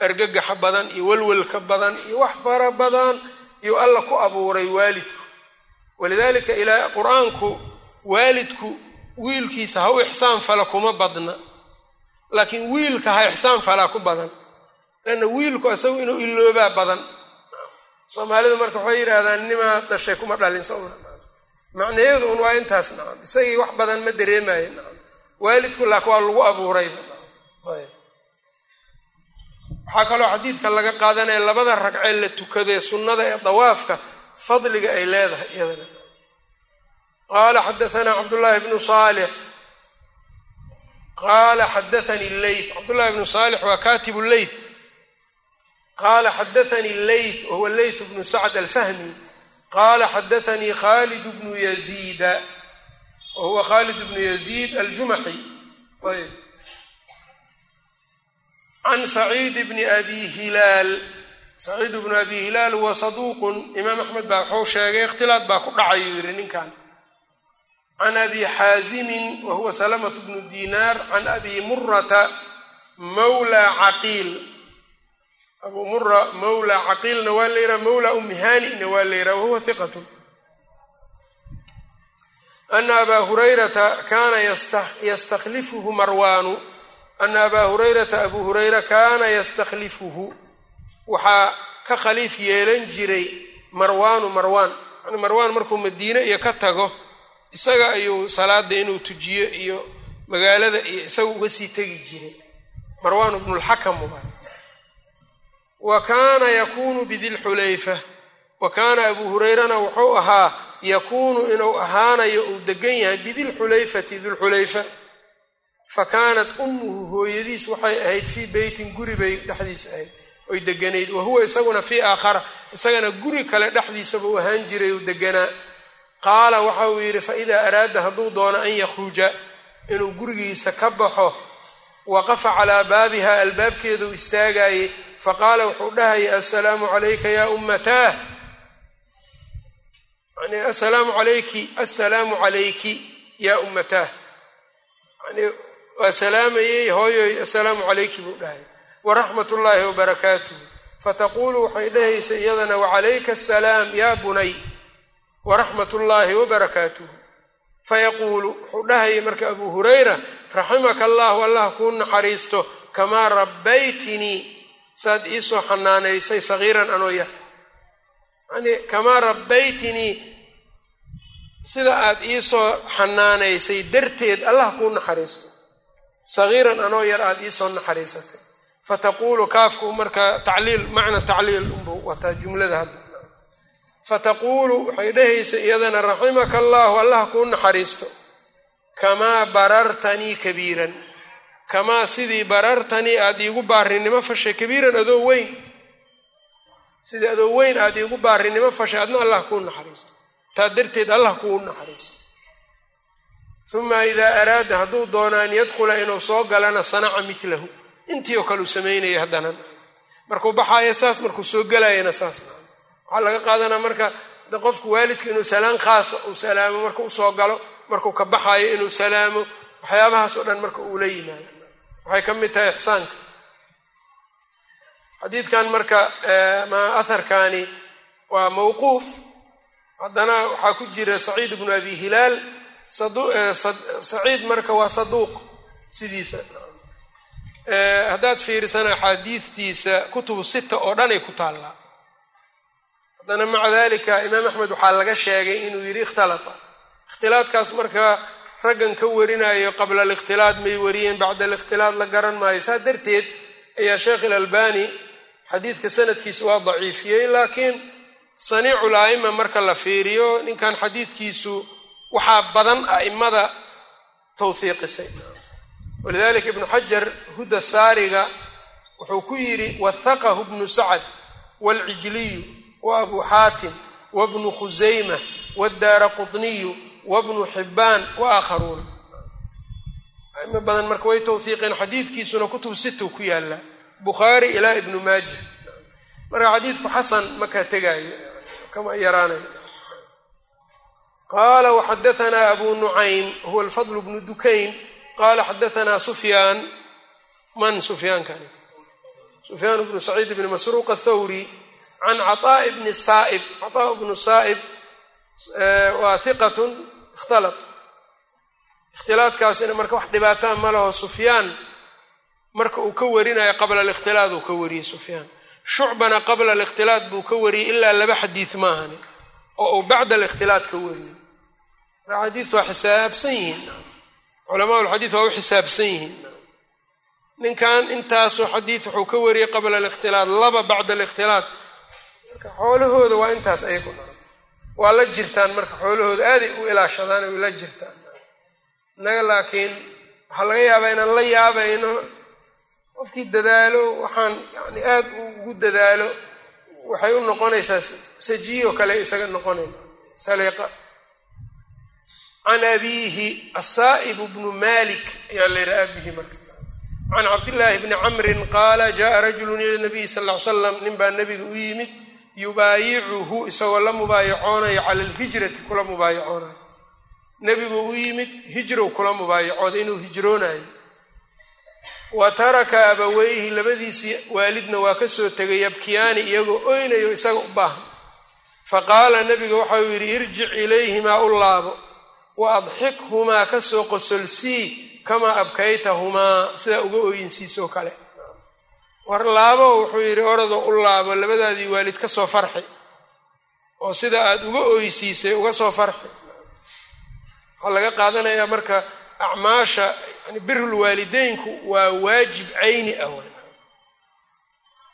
argagaxa badan iyo welwelka badan iyo wax fara badan iyo alla ku abuuray waalidku. Walidaalika ilaa qur'aanku waalidku wiilkiisa ha u ixsaan fala kuma badna. Laakiin wiilka ha ixsaan falaa ku badan. Leanna wiilku isagu inuu iloobaa badan. Soomaalidu marka waxay yidhaahdaan nimaa dhashay kuma dhalin soma macnaheedu un waa intaas nacam isagii wax badan ma dareemayo nacam waalidku laakin waa lagu abuurayba ayb waxaa kaloo xadiidka laga qaadanaya labada ragcee la tukadee sunnada ee dawaafka fadliga ay leedahay iyadana. Qaala xadaanaa cabdullaahi bnu saalix. Qaala xadaanii leyth cabdullahi bnu saalix waa katibu leyth qaala xadaanii leyth wahuwa leyth bnu sacd alfahmi. Qaala xadaanii khalid bnu yaziida wahuwa khalid bnu yaziid aljumaxi ayb can saciid bni abi hilaal saciid bnu abi hilaal huwa saduuqun imaam axmed baa wuxuu sheegay ikhtilaad baa ku dhacayuu yidhi ninkan can abi xaazimin wa huwa salamatu bnu dinaar can abi murata mawla caqiil abu mura mawla caqiilna waa la yidhaha mawla ummihanina waa la yidhaha wahuwa hiqatu ana abaa hurayrata kaana yastakhlifuhu marwaanu ana abaa hurayrata abuu hurayra kaana yastakhlifuhu waxaa ka khaliif yeelan jiray marwaanu marwaan yani marwaan markuu madiine iyo ka tago isaga ayuu salaada inuu tujiyo iyo magaalada iyo isaga uga sii tegi jiray marwaan ibnulxakam waay wa kaana yakuunu bidilxulayfa wa kaana abuu hurayrana wuxuu ahaa yakuunu inuu ahaanayo uu degan yahay bidilxulayfati dilxulayfa fa kaanat ummuhu hooyadiis waxay ahayd fii beytin guri bay dhexdiisa ahayd. Oy deganayd wa huwa isaguna fii aakhara isagana guri kale dhexdiisaba u ahaan jiray uu deganaa. Qaala waxa uu yidhi faidaa araada hadduu doono an yakhruja inuu gurigiisa ka baxo waqafa calaa baabiha albaabkeeduu istaagayey faqaala wuxuu dhahayay assalaamu calayka yaa ummataah yani assalaamu calayki assalaamu calayki yaa ummataah waa salaamayey hooyoy assalaamu calayki buu dhahayay waraxmat ullaahi wabarakaatuh fataquulu waxay dhahaysa iyadana wacalayka assalaam yaa bunay. Waraxmat ullaahi wabarakaatuh fayaquulu wuxuu dhahayay marka abuu hurayra raximaka allahu allah kuu naxariisto kamaa rabbaytinii saad iisoo xanaanaysay sagiiran anoo yar. Yani kamaa rabbaytinii sida aad iisoo xanaanaysay darteed allah kuu naxariisto sagiiran anoo yar aad iisoo naxariisatay. Fataquulu kaafku marka tacliil macna tacliil unbuu wataa jumlada hadda. Fataquulu waxay dhahaysa iyadana raximaka allahu allah kuu naxariisto. Kamaa barartanii kabiiran. Kamaa sidii barartanii aad iigu baarinimo fashay kabiiran adoo weyn. Sidii adoo weyn aad iigu baarinimo fashay adna allah kuu naxariisto. Taa darteed allah kuu naxariisto uma idaa araada hadduu doono an yadkhula inuu soo galana sanaca milahu intii oo kale uu samaynaya haddana markuu baxaayo saas markuu soo gelayana saas waxaa laga qaadanaa marka qofku waalidka inuu salaan khaasa uu salaamo marka u soo galo markuu ka baxaayo inuu salaamo waxyaabahaas oo dhan marka uu la yimaado waxay ka mid tahay ixsaanka xadiidkan marka ma aharkani waa mawquuf haddana waxaa ku jira saciid bnu abi hilaal saciid marka waa saduuq sidiisa. Haddaad fiirisana axaadiidtiisa kutubu sita oo dhan ay ku taallaa haddana maca dalika imaam axmed waxaa laga sheegay inuu yidhi ikhtalata. Ikhtilaadkaas marka raggan ka warinayo qabla alikhtilaad may wariyeen bacda alikhtilaad la garan maayo. Saa darteed ayaa sheekh ilalbani xadiidka sanadkiisa waa daciifiyey laakiin saniicul a'ima marka la fiiriyo ninkan xadiidkiisu waxaa badan a'imada tawhiiqisay walidalika ibnu xajar huda saariga wuxuu ku yidhi wathaqahu bnu sacad waalcijliyu wa abu xaatim wabnu khusayma wadaara qutniyu wabnu xibbaan wa aakharuuna aimo badan marka way tawhiiqeen xadiidkiisuna kutub sita ku yaalla. Bukhaari ilaa ibnu maaja. Marka xadiidku xasan makaa tegaayo kama yaraanayo qaala waxadaanaa abu nucaym huwa alfadl bnu dukayn qala xadaanaa sufyaan man sufyaankani sufyaan bnu saciid bni masruuq athawri can caطaaءi bni saaib caطaa bnu saa'ib waa hiqatun ikhtalad ikhtilaadkaasina marka wax dhibaataa ma laho sufyaan marka uu ka warinayo qabla alikhtilaad uu ka wariyey sufyaan shucbana qabla alikhtilaad buu ka wariyey ilaa laba xadiid maahani oo uu bacda alikhtilaad ka wariyey xadiidtu waa xisaabsan yihiin. Culamaa lxadiid waa u xisaabsan yihiin. Ninkan intaasoo xadiid wuxuu ka wariyey qabla alikhtilaad laba bacda alikhtilaad. Marka xoolahooda waa intaas ayagu waa la jirtaan marka xoolahooda aaday u ilaashadaan way la jirtaan. Innaga laakiin waxaa laga yaabaa inaan la yaabayno qofkii dadaalo waxaan yani aad ugu dadaalo. Waxay u noqonaysaa sajiyo kale isaga noqonayn. Saliiqa can abiihi asaa'ib bnu malik ayaa la yidhaha abihi marka can cabdillaahi bni camrin qaala jaءa rajulu ila nabiyi sal ly slam nin baa nabiga u yimid yubaayicuhu isagoo la mubaayacoonayo cala alhijrati kula mubaayacoonayo nebigu u yimid hijrow kula mubaayacooda inuu hijroonayo wa taraka abaweyhi labadiisii waalidna waa ka soo tegay yabkiyaani iyagoo oynayo isaga u baahan faqaala nabiga waxau yidhi irjic ilayhimaa u laabo wa adxikhumaa ka soo qosolsii kamaa abkaytahumaa sidaa uga ooyinsiisoo kale war laabo wuxuu yidhi oradoo u laabo labadaadii waalid ka soo farxi oo sida aad uga ooysiisay uga soo farxi waxaa laga qaadanayaa marka acmaasha yani birul waalideynku waa waajib cayni ah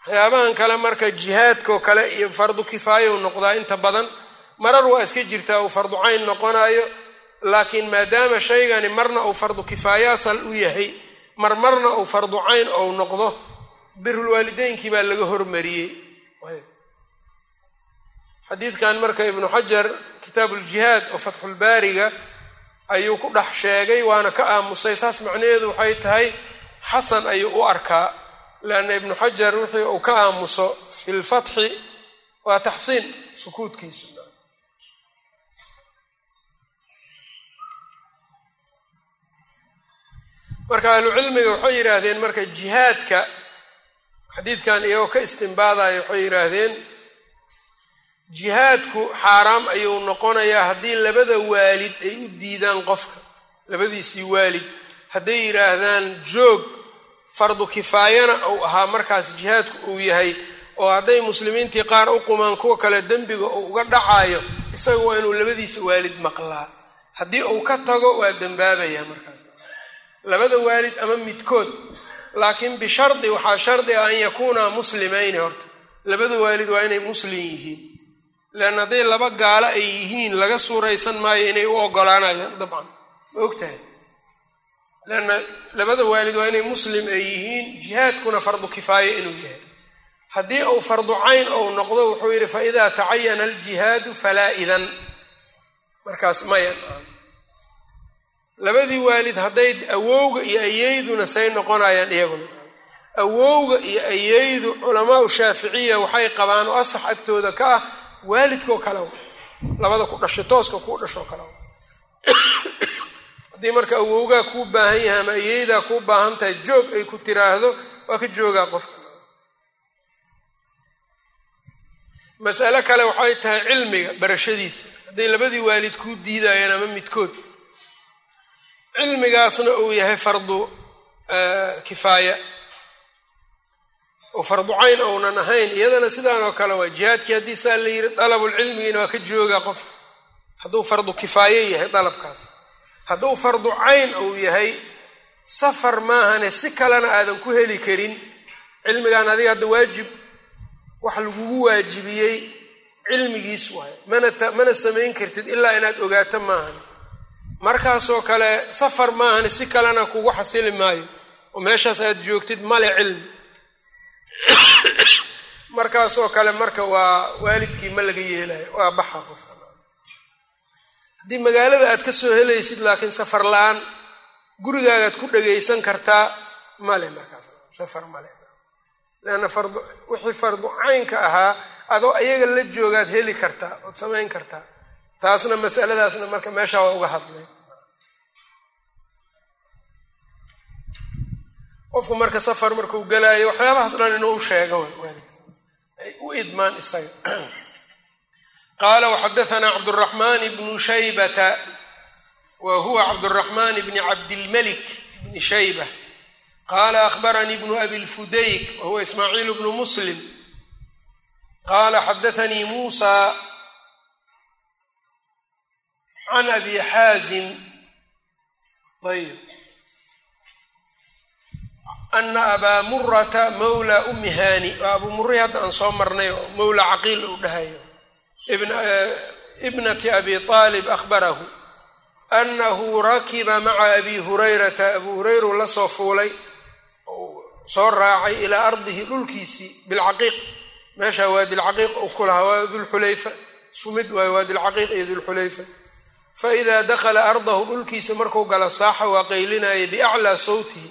waxyaabahan kale marka jihaadkao kale iyo fardu kifaayou noqdaa inta badan marar waa iska jirtaa uu fardu cayn noqonayo laakiin maadaama shaygani marna uu fardu kifaaya asal u yahay mar marna uu fardu cayn ou noqdo birul waalideynkii baa laga hormariyey. Xadiidkan marka ibnu xajar kitaabu ljihaad oo fatxulbaariga ayuu ku dhex sheegay waana ka aamusay saas macnaheedu waxay tahay xasan ayuu u arkaa leanna ibnu xajar wixii uu ka aamuso fi lfatxi waa taxsiin sukuudkiisu marka ahlucilmiga waxay yidhaahdeen marka jihaadka xadiidkan iyagoo ka istimbaadaya waxay yidhaahdeen jihaadku xaaraam ayuu noqonayaa haddii labada waalid ay u diidaan qofka labadiisii waalid. Hadday yidhaahdaan joog fardu kifaayana uu ahaa markaas jihaadku uu yahay oo hadday muslimiintii qaar u qumaan kuwa kale dembiga uu uga dhacayo isaga waa inuu labadiisa waalid maqlaa. Haddii uu ka tago waa dembaabaya markaas labada waalid ama midkood laakiin bishardi waxaa shardi ah an yakuunaa muslimayni horta. Labada waalid waa inay muslim yihiin. Leanna hadday laba gaalo ay yihiin laga suuraysan maayo inay u ogolaanayaan dabcan. Ma og tahay labada waalid waa inay muslim ay yihiin jihaadkuna fardu kifaaye inuu yahay. Haddii uu fardu cayn ou noqdo wuxuu yidhi fa idaa tacayana aljihaadu falaa idan. Markaas mayan labadii waalid hadday awowga iyo ayeyduna say noqonayaan iyaguna. Awowga iyo ayeydu culamaau shaaficiya waxay qabaan oo asax agtooda ka ah waalidkoo kale labada ku dhashay tooska kuu dhashoo kale haddii marka awowgaa kuu baahan yahay ama ayeydaa kuu baahan tahay joog ay ku tiraahdo waa ka joogaa qofka. Masale kale waxay tahay cilmiga barashadiisa. Hadday labadii waalid kuu diidayaan ama midkood cilmigaasna uu yahay fardu kifaaya oo fardu cayn ounan ahayn iyadana sidaan oo kale waa jihaadkii haddii saa la yidhi dalabulcilmigiina waa ka joogaa qofka hadduu fardu kifaaye yahay dalabkaas. Hadduu fardu cayn uu yahay safar maahane si kalena aadan ku heli karin. Cilmigan adiga hadda waajib wax lagugu waajibiyey cilmigiis waayo mana mana samayn kartid ilaa inaad ogaato maahan markaasoo kale safar maahane si kalena kugu xasili maayo. Oo meeshaas aad joogtid male cilmi. Markaasoo kale marka waa waalidkii ma laga yeelayo waa baxa qofka haddii magaalada aad ka soo helaysid laakiin safar la'aan gurigaagaad ku dhagaysan kartaa male markaas. Safar male leanna fardu wixii fardu caynka ahaa adoo ayaga la joogaad heli kartaa ood samayn kartaa taasna masaladaasna marka meeshaa waa uga hadlay. Qofku marka safar markuu galaayo waxyaabahaas dhan inuu u sheego ay u idmaan isaga. Qaala waxadahanaa cabduraxmaan bnu shaybata wa huwa cabduraxmaan bni cabdilmalik bni shayba qaala akhbaranii abi lfudayk wa huwa ismaaciil bnu muslim. Qaala xadaanii muusa can abi xaazim ayb ana abaa murata mawla umi haani waa abuu murri hadda aan soo marnay oo mawla caqiil uu dhahayo ibnati abi aalib akhbarahu anahu rakiba maca abi hurayrata abuu hurayru la soo fuulay soo raacay ilaa ardihi dhulkiisii bilcaqiiq meeshaa waadilcaqiiq uu ku lahaa waa dulxulayfa faidaa dakhala ardahu dhulkiisa markuu gala saaxa waa qaylinaya biaclaa sawtihi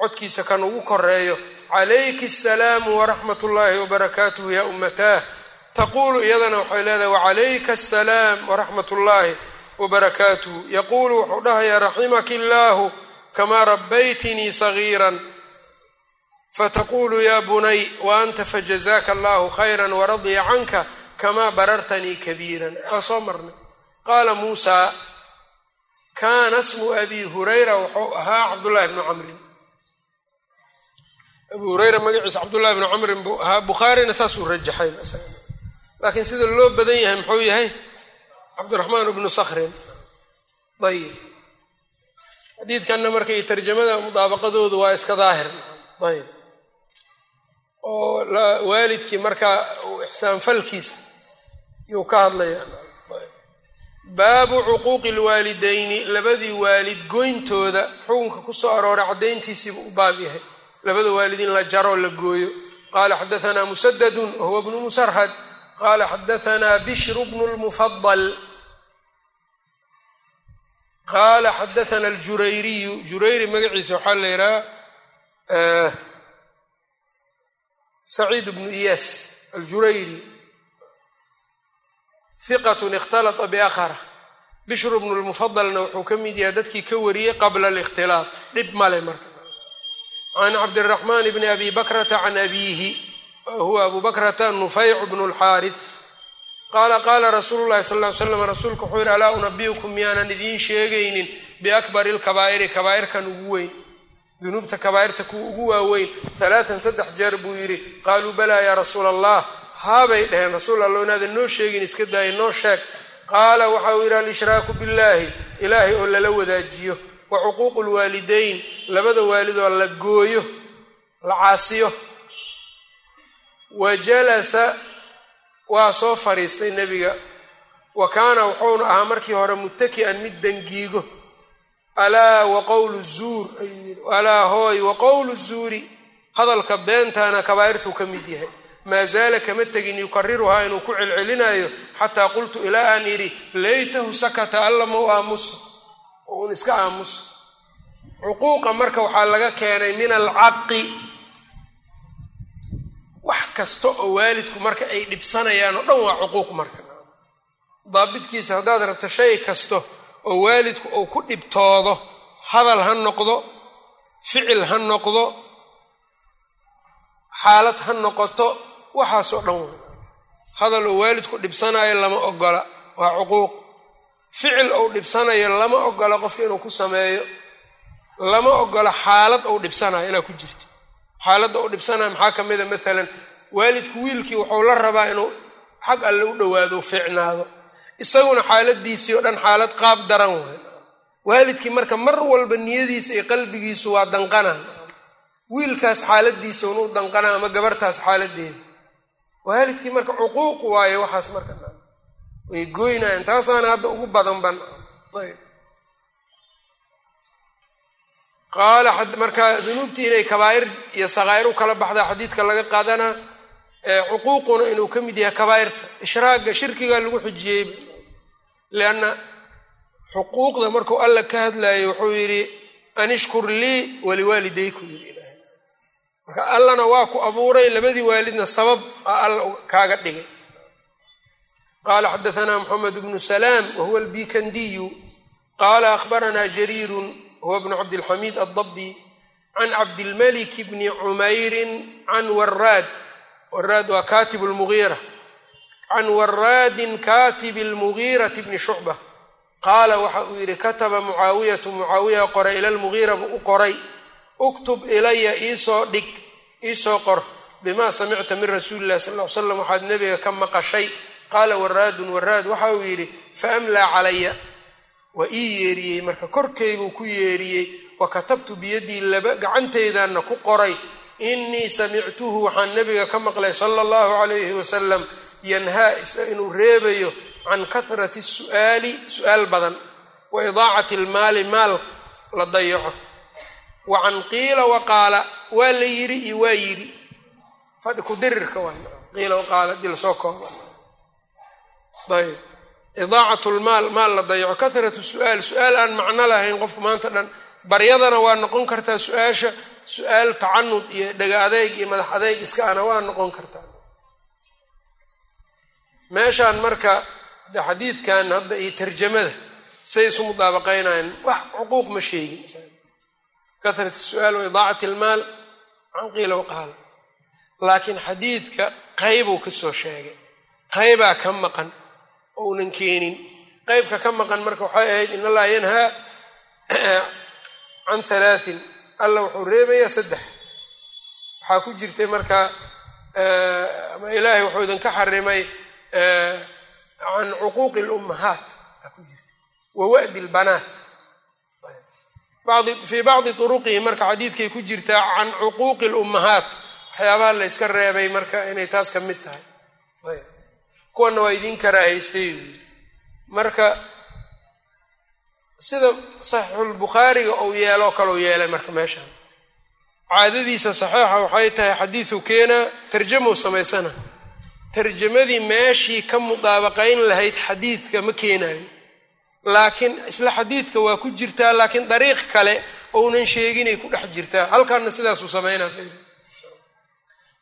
codkiisa kan ugu koreeyo calayki asalaamu waraxmat ullaahi wabarakaatuhu yaa ummataah taquulu iyadana waxay leedahay wacalayka asalaam waraxmat ullaahi wabarakaatuhu yaquulu wuxuu dhahayaa raximaki illaahu kamaa rabbaytinii sagiiran fataqulu ya bunay wa anta fajazaaka allahu khayra waradya canka kamaa barartanii kabiiran waa soo marnay qaala muusaa kaana smu abi hurayra wuxuu ahaa cabdullahi bnu camrin abu hurayra magaciisa cabdullahi bnu camrin buu ahaa bukhaarina saasuu rajaxay laakiin sida loo badan yahay muxuu yahay? Cabdiraxmaan bnu sakrin ayib xadiidkanna marka iyo tarjamada mudaabaqadoodu waa iska daahir. Ayb oo waalidkii markaa ixsaan falkiisa yuu ka hadlaya baabu cuquuqi lwaalidayni labadii waalid goyntooda xukunka ku soo arooray caddayntiisiibuu u baab yahay. Labada waalid in la jaroo la gooyo. Qaala xadaanaa musadadun wahuwa bnu musarhad. Qaala xadaanaa bishru bnu lmufadal qaala xadaana aljurayriyu jurayri magaciisa waxaa la yidhaha saciid bnu iyaas aljurayri hiqatun ikhtalata biakhara bishru bnu lmufadalna wuxuu ka mid yahay dadkii ka wariyey qabla alikhtilaaq dhib male marka. Can cabdiraxmaan bni abi bakrata can abiihi huwa abu bakrata nufayc bnu lxaaris qaala qaala rasuulu llahi sal ly slam rasuulku wuxuu yidhi alaa unabiyukum miyaanan idiin sheegaynin biakbari lkabaa'iri kabaa'irkan ugu weyn dunuubta kabaa'irta kuwa ugu waaweyn alaatan saddex jeer buu yidhi. Qaaluu balaa yaa rasuula allah haabay dheheen rasuul allo inaadan noo sheegin iska daaya noo sheeg. Qaala waxa uu yidhi alshraaku billaahi. Ilaahay oo lala wadaajiyo. Wa cuquuqu lwaalidayn labada waalidoo la gooyo la caasiyo. Wa jalasa waa soo fadhiistay nebiga. Wa kaana wuxuuna ahaa markii hore muttaki'an mid dangiigo. Alaa wa qowlu zuur ayuu yidhi. Alaa hooy wa qowlu zuuri. Hadalka beentaana kabaa'irtuu ka mid yahay maa zaala kama tegin yukariruhaa inuu ku celcelinayo xataa qultu ilaa aan idhi laytahu sakata alla mau aamuso uun iska aamuso cuquuqa marka waxaa laga keenay min alcaqi wax kasta oo waalidku marka ay dhibsanayaan oo dhan waa cuquuq marka daabidkiisa haddaad rabto shay kasta oo waalidku uu ku dhibtoodo hadal ha noqdo ficil ha noqdo xaalad ha noqoto waxaasoo dhan waa hadal oo waalidku dhibsanayo lama ogola. Waa cuquuq. Ficil ou dhibsanayo lama ogola qofka inuu ku sameeyo. Lama ogola xaalad ou dhibsanayo inaa ku jirto. Xaaladda uu dhibsanayo maxaa ka mida maalan waalidku wiilkii wuxuu la rabaa inuu xag alle u dhowaado u fiicnaado. Isaguna xaaladiisii oo dhan xaalad qaab daran waay. Waalidkii marka mar walba niyadiisa iyo qalbigiisu waa danqanaan. Wiilkaas xaaladiisa unu danqanaa ama gabartaas xaaladeeda waalidkii marka cuquuq waaye waxaas marka way gooynayan taasaana hadda ugu badan ban qaala marka dunuubtii inay kabaa'ir iyo sakaa'ir u kala baxdaa xadiidka laga qaadanaa cuquuquna inuu ka mid yahay kabaa'irta. Ishraaga shirkigaa lagu xujiyey lianna xuquuqda markuu alla ka hadlayo wuxuu yidhi anishkur lii waliwaalidayku yidhi marka allana waa ku abuuray labadii waalidna sabab alla kaaga dhigay. Qaala xadaanaa moxamed bnu salaam wahuwa albikandiyu qaala akhbaranaa jariirun huwa bnu cabdilxamiid addabi can cabdilmalik bni cumairin can waraad waraad waa katib lmugiira can waraadin katibi lmugiirati bni shucba. Qaala waxa uu yidhi kataba mucaawiyatu. Mucaawiya qoray ila lmugiira buu u qoray uktub ilaya iisoo dhig iisoo qor. Bimaa samicta min rasuuli illahi sal ly slam waxaad nebiga ka maqashay. Qaala waraadun waraad waxa uu yidhi faamlaa calaya. Waa ii yeeriyey marka korkayguu ku yeeriyey. Wa katabtu biyadii laba gacantaydaana ku qoray. Inii samictuhu waxaan nebiga ka maqlay sala allahu calayhi wasalam yanhaa inuu reebayo can kahrati su'aali su'aal badan. Wa idaacati almaali maal la dayaco wa can qiila wa qaala waa la yidhi iyo waa yidhi. Fadhi ku dirirka waa qiila waqaala dil soo kooba ayb idaacat lmaal maal la dayaco. Kahratu su'aal su'aal aan macno lahayn qofku maanta dhan baryadana waa noqon kartaa su'aasha su'aal tacanud iyo dhega adeyg iyo madax adeyg iska ana waa noqon kartaa. Meeshaan marka xadiidkan hadda iyo tarjamada say isu mudaabaqaynayan wax cuquuq ma sheegin kahrat su'aal wa idaacati almaal can qiila waqaala laakiin xadiidka qaybuu ka soo sheegay qaybaa ka maqan ounan keenin qeybka ka maqan marka waxay ahayd in allaha yanhaa can halaatin alla wuxuu reebayaa saddex waxaa ku jirtay marka ama ilaahay wuxuu idinka xarimay can cuquuqi lummahaat aa ku jirta wa wa'di lbanaat fii bacdi turuqihi marka xadiidkay ku jirtaa can cuquuqi lummahaat waxyaabaha la yska reebay marka inay taas ka mid tahay kuwana waa idin karaahaystay marka sida saxiixulbukhaariga uu yeeloo kaleu yeelay marka meeshaan caadadiisa saxiixa waxay tahay xadiidu keenaa tarjamou samaysana tarjamadii meeshii ka mudaabaqayn lahayd xadiidka ma keenaayo laakiin isla xadiidka waa ku jirtaa laakiin dariiq kale ounan sheeginay ku dhex jirtaa halkaana sidaasuu samaynaa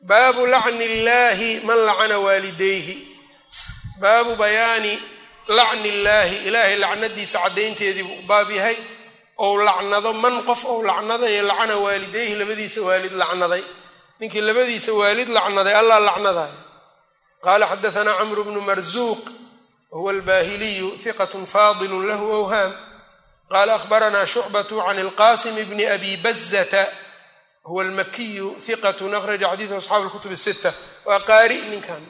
baabu lacni illaahi man lacana waalidayhi. Baabu bayaani lacni illaahi ilaahay lacnadiisa caddaynteedii buu baab yahay. Ou lacnado man qof ou lacnadayo lacana waalidayhi. Labadiisa waalid lacnaday. Ninkii labadiisa waalid lacnaday allah lacnadayo qaala xadaanaa camru bnu marzuuq wahuwa albaahiliyu hiqat faadilu lahu awhaam qaala ahbaranaa shucbatu can ilqasim bni abi bazata huwa almakiyu hiqatun akhraja xadiidu asxaabi lkutub sita waa qaari ninkan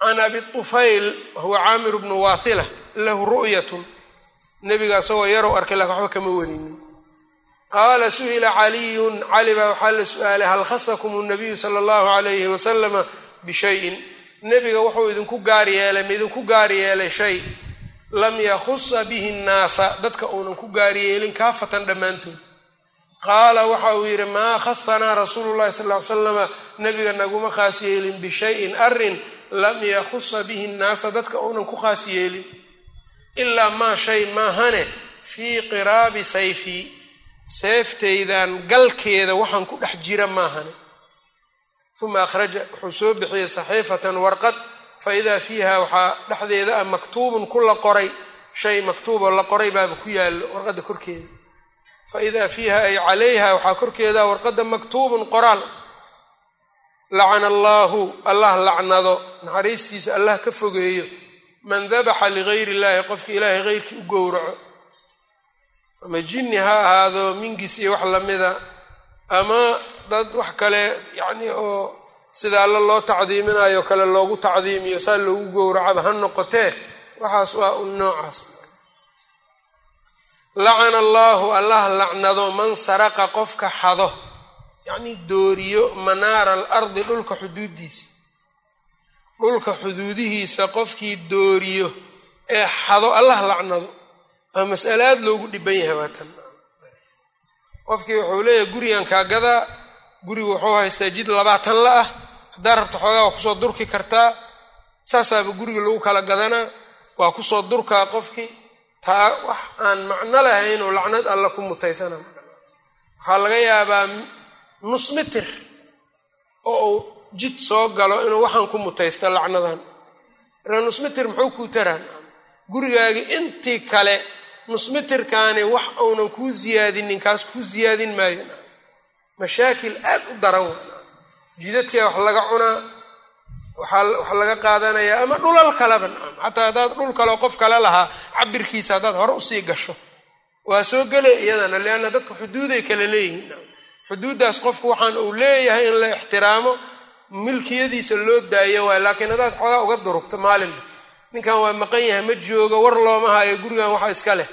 can abi tufayl wahuwa caamir bnu waathila lahu ru'yatun nebiga isagoo yarow arkay laakiin waxba kama warinin qaala su'ila caliyun cali baa waxaa la su'aalay hal khasakum nabiyu sala allahu alayhi wasalama bishayin nebiga wuxuu idinku gaar yeelay ma gaar yeelay shay? Lam yakhusa bihi nnaasa. Dadka uunan ku gaar yeelin kaafatan dhammaantood. Qaala waxa uu yidhi maa khasanaa rasuulu llahi sal ly slama nebiga naguma khaas yeelin bishayin arrin lam yakhusa bihi nnaasa. Dadka uunan ku khaas yeelin. Ilaa maa shay maahane fii qiraabi sayfi. Seeftaydan galkeeda waxaan ku dhex jira maahane uma akhraja wuxuu soo bixiyey saxiifatan warqad fa idaa fiiha waxaa dhexdeeda ah maktuubun ku la qoray shay maktuuboo la qoray baaba ku yaallo warqadda korkeeda. Fa idaa fiiha ay calayha waxaa korkeeda warqadda maktuubun qoraal. Lacana allaahu allah lacnado naxariistiisa allah ka fogeeyo. Man dabaxa ligayri illaahi qofka ilaahay heyrkii u gowraco. Ama jinni ha ahaado mingis iyo wax lamida ama dad wax kale yacni oo sida alla loo tacdiiminayo kale loogu tacdiimiyo saa loogu gowracaba ha noqotee waxaas waa un noocaas. Lacana allaahu allah lacnado man saraqa qofka xado. Yacnii dooriyo manaara al ardi dhulka xuduuddiisa. Dhulka xuduudihiisa qofkii dooriyo ee xado allah lacnado. Waa mas'ale aada loogu dhiban yahay waa tan qofkii wuxuu leeyahay gurigan kaagadaa gurigu wuxuu haystaa jid labaatan la ah. Haddaa rabta xoogaa waa ku soo durki kartaa. Saasaaba guriga lagu kala gadanaa waa ku soo durkaa qofkii taa wax aan macno lahayn oo lacnad alla ku mutaysana. Waxaa laga yaabaa nus mitir oo uu jid soo galo inuu waxaan ku mutaysto lacnadan. Marka nus mitir muxuu kuu taraan? Gurigaagii intii kale nusmitirkaani wax uunan kuu siyaadinin kaas kuu siyaadin maayo mashaakil aad u daran wa jidadkee wax laga cunaa waxa laga qaadanayaa ama dhulal kaleba nacam xataa haddaad dhul kaleo qof kale lahaa cabirkiisa haddaad hore u sii gasho. Waa soo gelay iyadana leanna dadka xuduuday kale leeyihiin. Xuduuddaas qofku waxaan uu leeyahay in la ixtiraamo milkiyadiisa loo daayo waay laakiin haddaad xoogaa uga durugto maalinba ninkan waa maqan yahay ma joogo war looma hayo gurigan waxa iska leh.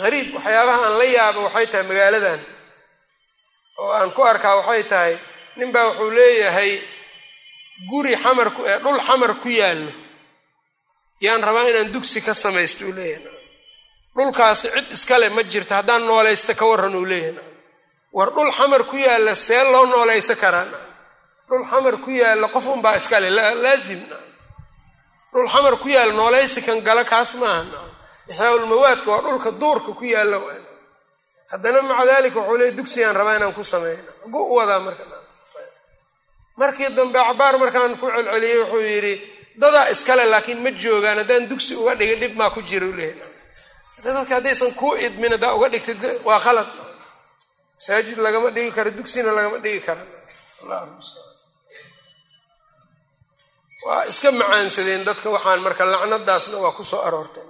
Hariib waxyaabaha aan la yaabo waxay tahay magaaladan. Oo aan ku arkaa waxay tahay ninbaa wuxuu leeyahay guri xamar ee dhul xamar ku yaallo. Yaan rabaa inaan dugsi ka samaysto uu leeyahay. Dhulkaasi cid iskale ma jirto haddaan noolaysta ka warran uu leeyahay. War dhul xamar ku yaalla see loo noolaysa karaa dhul xamar ku yaalla qof unbaa iskale laazim dhul xamar ku yaalla noolaysi kan gala kaas maaha ixyaaulmawaadka waa dhulka duurka ku yaalla haddana maca daalika wuxuu leey dugsigaan rabaa inaan ku sameeyna ugu u wadaa marka. Markii dambe cabaar markaan ku celceliyey wuxuu yidhi dadaa iskale laakiin ma joogaan haddaan dugsi uga dhigay dhib maa ku jira u leeyahy dadka haddaysan kuu idmin haddaa uga dhigtid waa khalad. Masaajid lagama dhigi karo dugsina lagama dhigi kara waa iska macaansadeen dadka waxaan marka lacnadaasna waa ku soo aroortay.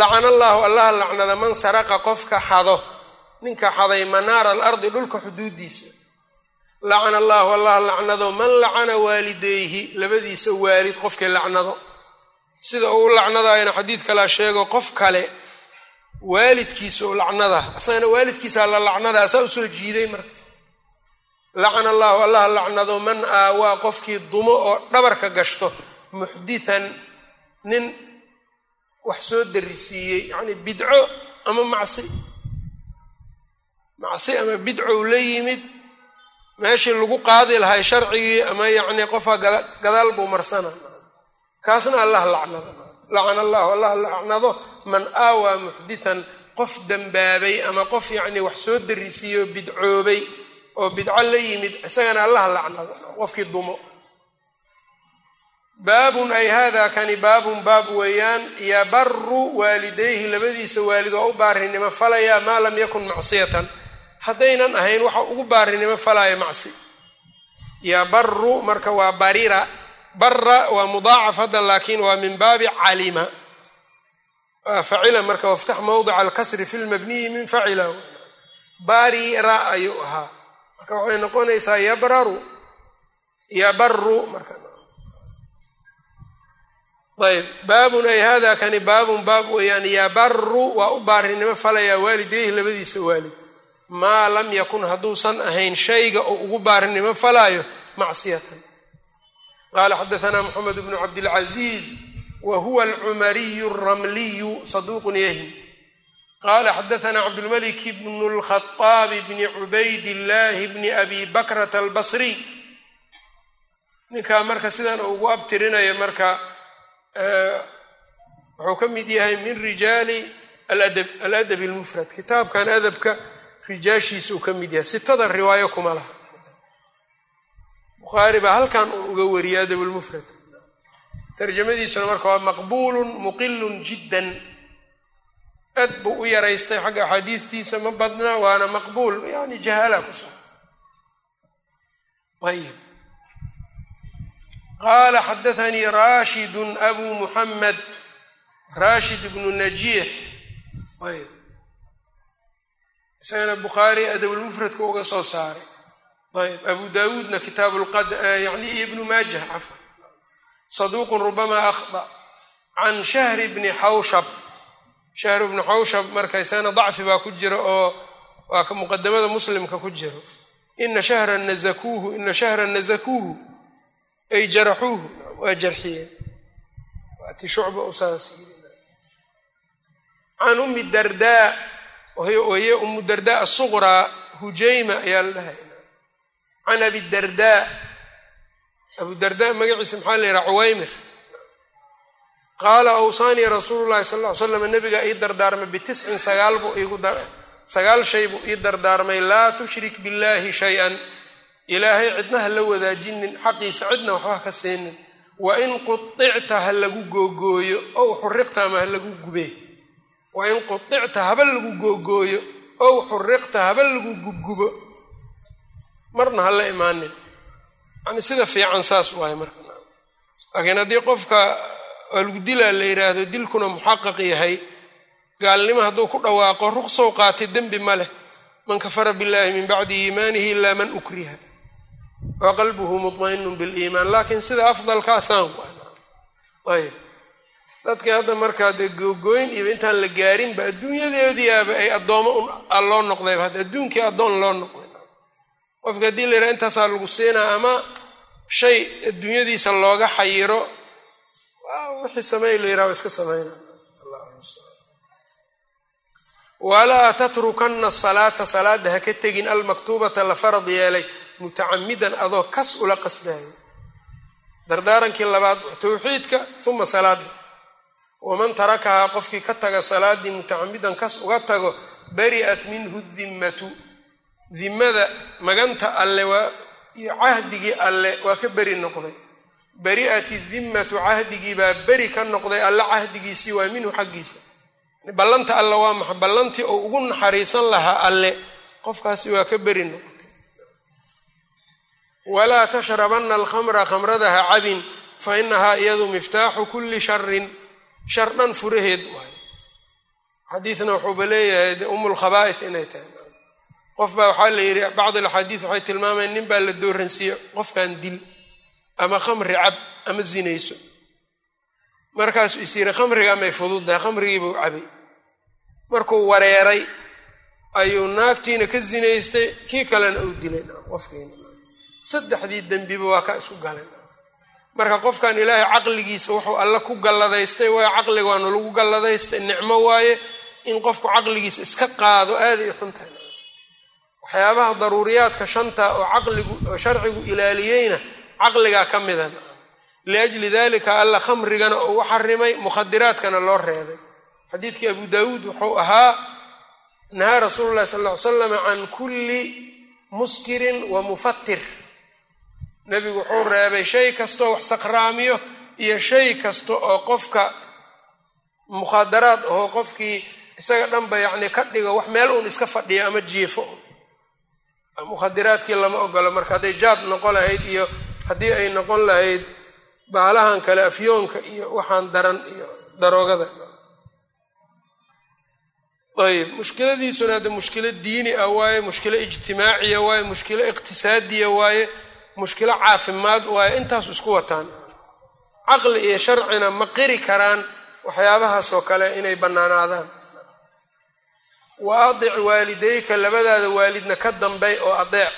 Lacana allaahu allaha lacnada man saraqa qofka xado ninka xaday manaara alardi dhulka xuduudiisa lacana allaahu allaha lacnado man lacana waalidayhi labadiisa waalid qofkii lacnado. Sida uu lacnadaayana xadiid kalaa sheego qof kale waalidkiisa oo lacnada asagana waalidkiisaa la lacnada asaa u soo jiiday marka lacana allaahu allaha lacnado man aawaa qofkii dumo oo dhabarka gashto muxditan nin wax soo darisiiyey yacni bidco ama macsi. Macsi ama bidcow la yimid meeshii lagu qaadi lahay sharcigii ama yacni qofka gadaal buu marsana. Kaasna allah lacnada. Lacana allahu allah lacnado man aawaa muxditan qof dembaabay ama qof yacni wax soo darisiiyo bidcoobay oo bidco la yimid isagana allah lacnado qofkii dumo. Baabun ay hada kani baabun baab weeyaan yabaru waalidayhi labadiisa waalid waa u baarinimo falaya maa lam yakun macsiyatan. Haddaynan ahayn waxa ugu baarinimo falaya macsi. Yabaru marka waa barira. Bara waa mudaacaf hadda laakiin waa min baabi calima. Facila marka waftax mawdica alkasri fi lmabniyi min facila. Barira ayuu ahaa marka waxay noqonaysaa yabraru yabaru marayb baabun ay hada kani baabun baab weeyaan yabaru waa u baarinimo falayaa waalidayhi labadiisa waalid. Maa lam yakun hadduusan ahayn shayga oo ugu baarinimo falaayo macsiyatan qaala xadaanaa moxamed bnu cabdilcaziiz wa huwa alcumariyu ramliyu saduuqun yahi qala xadaثna cabdاlmalik bn اlkhaطaab bni cubayd اllahi bni abi bakrata albasriy ninkaa marka sidan ugu abtirinaya marka wuxuu ka mid yahay min rijaali aladab اlmufrad kitaabkan adabka rijaashiisuu ka mid yahay sitada riwaayo kuma laha bukhaari baa halkan uu uga wariyay adabulmufrad tarjamadiisuna marka waa maqbuulun muqilun jiddan aad buu u yaraystay xagga axaadiistiisa ma badna waana maqbuul. Yani jahala ku soo. Ayib qaala xadathanii rashidun abu muxamed rashid bnu najiix. Ayb isagana bukhaari adabulmufradka uga soo saaray. Ayb abu dawuudna kitaabu yani ibnu maajah cafan saduuqun rubama akhda. Can shahri bni xawshab shahr bni xawshab marka isagana dacfi baa ku jira oo waa ka muqadamada muslimka ku jiro ina shahra nazakuuhu ina shahra nazakuuhu ay jaraxuuhu waa jarxiyeen waati shucba usaas can umi dardaa wahiy umu dardaa asuqraa hujayma ayaa la dhahay. Can abi dardaa abu dardaa magaciisa maxaa la yidhaha cuwaymir qaala awsaanii rasuulu llahi sal ll slam nabiga ii dardaarmay bitiscin sagaal shay buu ii dardaarmay laa tushrik billahi shay-an. Ilaahay cidna ha la wadaajinin xaqiisa cidna waxba ka siinin wa in quicta ha lagu googooyo ow xuriqta ama ha lagu gubee. Wa in quicta haba lagu googooyo ow xuriqta haba lagu gubgubo. Marna ha la imaanin. Yani sida fiican saas waaye marka. Laakiin haddii qofka waa lagu dilaa la yidhaahdo dilkuna muxaqaq yahay. Gaalnimo hadduu ku dhawaaqo ruqsow qaatay dembi ma leh. Man kafara billahi min bacdi iimaanihi ilaa man ukriha. Wa qalbuhu mutmainun biliimaan laakiin sida afdalkaasaan ayb dadkii hadda markaa dee googooyn iyo intaan la gaarinba adduunyadeediyaaba ay addoomo un loo noqdayba hadda adduunkii addoon loo noqday. Qofka haddii la yidhaha intaasaa lagu siinaa ama shay adduunyadiisa looga xayiro wixii samey la yidhaha wa iska samayna walaa tatrukanna salaata salaada ha ka tegin almaktuubata la farad yeelay mutacamidan adoo kas ula qasdayo dardaarankii labaad tawxiidka uma salaada waman tarakahaa qofkii ka taga salaadii mutacamidan kas uga tago bari'at minhu dimmatu dimmada maganta alle iyo cahdigii alle waa ka beri noqday bari'at dimmatu cahdigii baa beri ka noqday alle cahdigiisii waa minhu xaggiisa. Ballanta alle waa maxa ballantii oo ugu naxariisan lahaa alle. Qofkaasi waa ka beri noqotay. Walaa tashrabanna alkhamra khamrada ha cabin fa inahaa iyadu miftaaxu kulli sharin shar dhan furaheed waay. Xadiidna wuxuuba leeyahay de umulkhabaa'is inay tahay. Qof baa waxaa la yidhi bacd alaxaadiis waxay tilmaamayan nin baa la dooransiiye qofkan dil ama khamri cab ama zinayso. Markaasuu is yidhi khamriga amay fududdahay khamrigiibuu cabay markuu wareeray ayuu naagtiina ka zinaystay kii kalena uu dilay. Qofkiina saddexdii dembiba waa ka isku galeen marka qofkan ilaahay caqligiisa wuxuu alle ku galladaystay waayo caqliga waanu lagu galladaystay nicmo waaye in qofku caqligiisa iska qaado aaday xun tahay. Waxyaabaha daruuriyaadka shanta oo caqligu oo sharcigu ilaaliyeyna caqligaa ka mida liajli dalika alla khamrigana uu xarimay mukhadiraadkana loo reebay. Xadiidkii abu daawuud wuxuu ahaa nahaa rasuulu llahi sal ly slam can kulli muskirin wa mufatir nebigu wuxuu reebay shay kastoo wax sakhraamiyo iyo shay kasta oo qofka mukhadaraad ahoo qofkii isaga dhanba yacni ka dhigo wax meel uun iska fadhiyo ama jiifo. Mukhadiraadkii lama ogolo marka hadday jaad noqon lahayd iyo haddii ay noqon lahayd baalahan kale afyoonka iyo waxaan daran iyo daroogada. Ayib. Mushkiladiisuna hadde mushkilo diini ah waaye mushkilo ijtimaaciya waaye mushkilo iqtisaadiya waaye mushkilo caafimaad waaye intaasu isku wataan. Caqli iyo sharcina ma qiri karaan waxyaabahaasoo kale inay bannaanaadaan. Wa adic waalidayka labadaada waalidna ka dambay oo adeec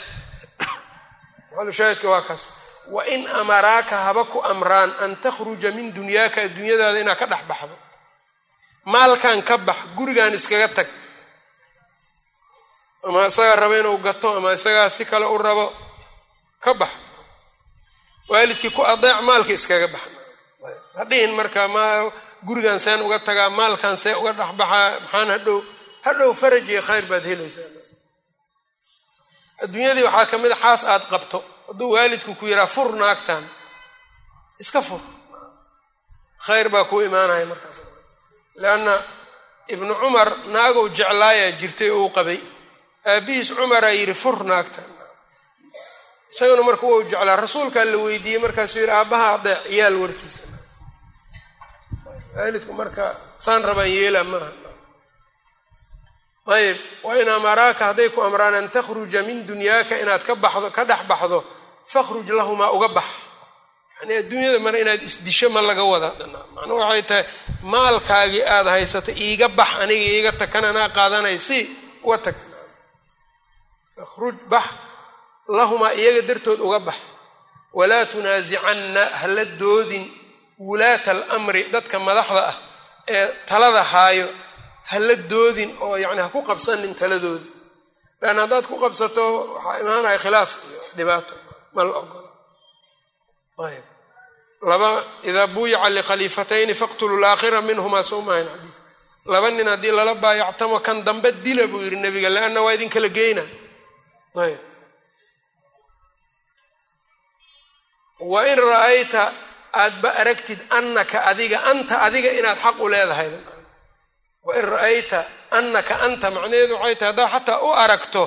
maxalushaahidka waa kaas wa in amaraaka haba ku amraan an takhruja min dunyaaka adduunyadaada inaad ka dhex baxdo. Maalkan ka bax gurigan iskaga tag. Ama isagaa rabo inuu gato ama isagaa si kale u rabo ka bax. Waalidkii ku adeec maalka iskaga bax. Hadhihin marka ma gurigan seen uga tagaa maalkan see uga dhexbaxaa maxaan hadhow hadhow faraj iyo khayr baad helaysaa adduunyadii waxaa ka mid a xaas aad qabto hadduu waalidku ku yihaa fur naagtan. Iska fur. Khayr baa kuu imaanaya markaas. Leanna ibnu cumar naagow jeclaayaa jirtay oo u qabay. Aabihiis cumaraa yidhi fur naagtan. Isaguna marka wau jeclaa rasuulkaa la weydiiyey markaasuu yidhi aabbaha adeec yaal warkiisa. Waalidku marka saan rabaan yeela maaha ayib wa in amaraaka hadday ku amraan an takhruja min dunyaaka inaad ka baxdo ka dhex baxdo fakhruj lahumaa uga bax. Yani adduunyada mar inaad isdisho ma laga wada. Macnuu waxay tahay maalkaagii aada haysato iiga bax aniga iiga tag kan anaa qaadanay si uga tag. Fakhruj bax lahumaa iyaga dartood uga bax. Walaa tunaasicanna hala doodin wulaata alamri dadka madaxda ah ee talada haayo hala doodin oo yani ha ku qabsanin taladoodi lan haddaad ku qabsato waxaa imaanaya khilaaf iyo dhibaato idaa buyica likhaliifatayni faqtulu laakhira minhumaa sowmahan xadiis laba nin haddii lala baayactamo kan dambe dila buu yidhi nabiga leanna waa idin kala geyna ayb wa in ra'ayta aadba aragtid annaka adiga anta adiga inaad xaq u leedahay wain ra'ayta annaka anta macnaheedu waxay tahay haddaad xataa u aragto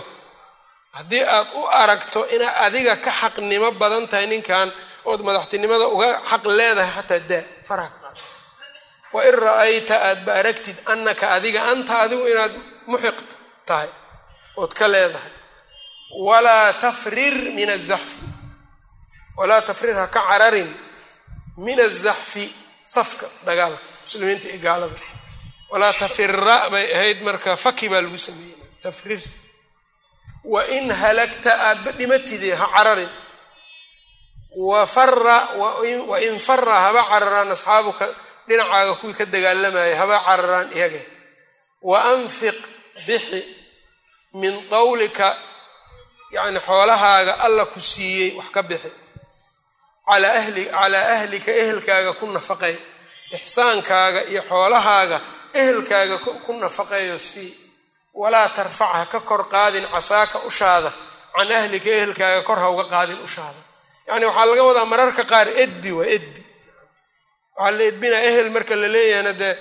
haddii aad u aragto inaad adiga ka xaqnimo badan tahay ninkan ood madaxtinimada uga xaq leedahay xataa daa faraha ka qaado. Wain ra'ayta aadba aragtid annaka adiga anta adigu inaad muxiq tahay ood ka leedahay. Walaa tafrir min azaxfi walaa tafrir ha ka cararin min azaxfi safka dagaalka muslimiinta iyo gaalada. Walaa tafira bay ahayd marka faki baa lagu sameeyey. Tafrir wa in halagta aadba dhimatide ha cararin. Wa in fara haba cararaan asxaabuka dhinacaaga kuwii ka dagaalamaya haba cararaan iyaga. Wa anfiq bixi min qawlika yacni xoolahaaga alla ku siiyey wax ka bixi. Calaa ahlika ehelkaaga ku nafaqay. Ixsaankaaga iyo xoolahaaga ehelkaaga ku nafaqeeyo sii walaa tarfac ha ka kor qaadin casaaka ushaada can ahlika ehelkaaga kor ha uga qaadin ushaada yacni waxaa laga wadaa mararka qaar edbi waa edbi. Waxaa la edbinaa ehel marka la leeyahayna dee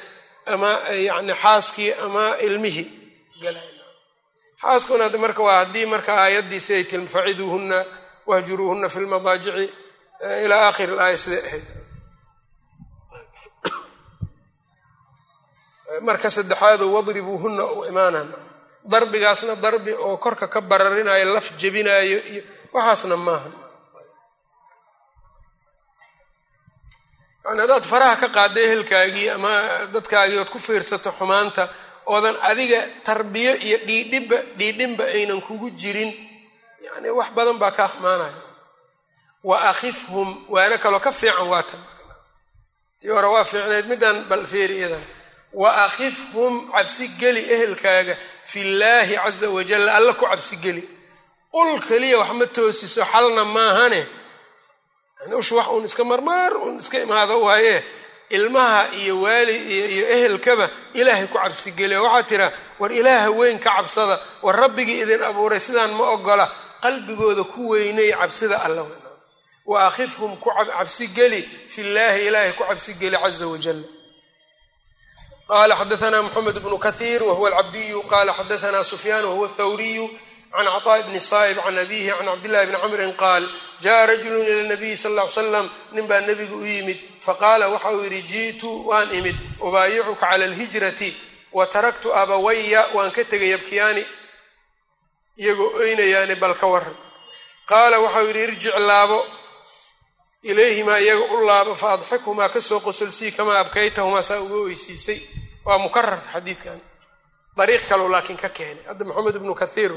ama yani xaaskii ama ilmihii. Xaaskuna marka waa haddii marka aayaddiisi ay tilma faciduuhunna wahjuruuhunna fi lmadaajici ilaa aakhiri laaya siday ahayd marka saddexaado wadribuuhunna u imaanaan darbigaasna darbi oo korka ka bararinayo laf jebinaayo iyo waxaasna maaha yani haddaad faraha ka qaadda ehelkaagii ama dadkaagii ood ku fiirsato xumaanta oodan adiga tarbiyo iyo dhiidhibba dhiidhinba aynan kugu jirin yani wax badan baa kaa xumaanaya wa akhifhum waana kaloo ka fiican waa tan. Tii hore waa fiicnayd midaan bal feeri iyadan wa akhifhum cabsigeli ehelkaaga fillaahi caza wajalla alla ku cabsigeli qul keliya wax ma toosiso xalna maahane. Ush wax uun iska marmaar uun iska imaado waaye ilmaha iyo waali iyo ehelkaba ilaahay ku cabsigeliya waxaa tira war ilaaha weyn ka cabsada war rabbigii idin abuuray sidaan ma ogola qalbigooda ku weynay cabsida alla wa akhifhum ku cabsigeli fi llaahi ilaahay ku cabsigeli caza wajal qala xadaana mxamed bnu kahiir wahuwa alcabdiyu qala xadaana sufyaan wahuwa thawriyu can cطa bni saaib can abihi can cabdillahi bni camrin qaal jaءa rajulu ila nabiyi sal ly slam nin baa nebiga u yimid faqaala waxa uu yidhi ji'tu waan imid ubaayicuka cala alhijrati wa taraktu abawaya waan ka tegay yabkiyaani iyagoo oynayaani bal ka waran qaala waxau yidhi irjic laabo ilayhimaa iyaga u laabo fa ka soo qosolsii kamaa abkaytahumaa saa uga oysiisay waa mukarar xadiidkan. Dariiq kaleu laakiin ka keenay. Hadda maxamed ibnu kathiir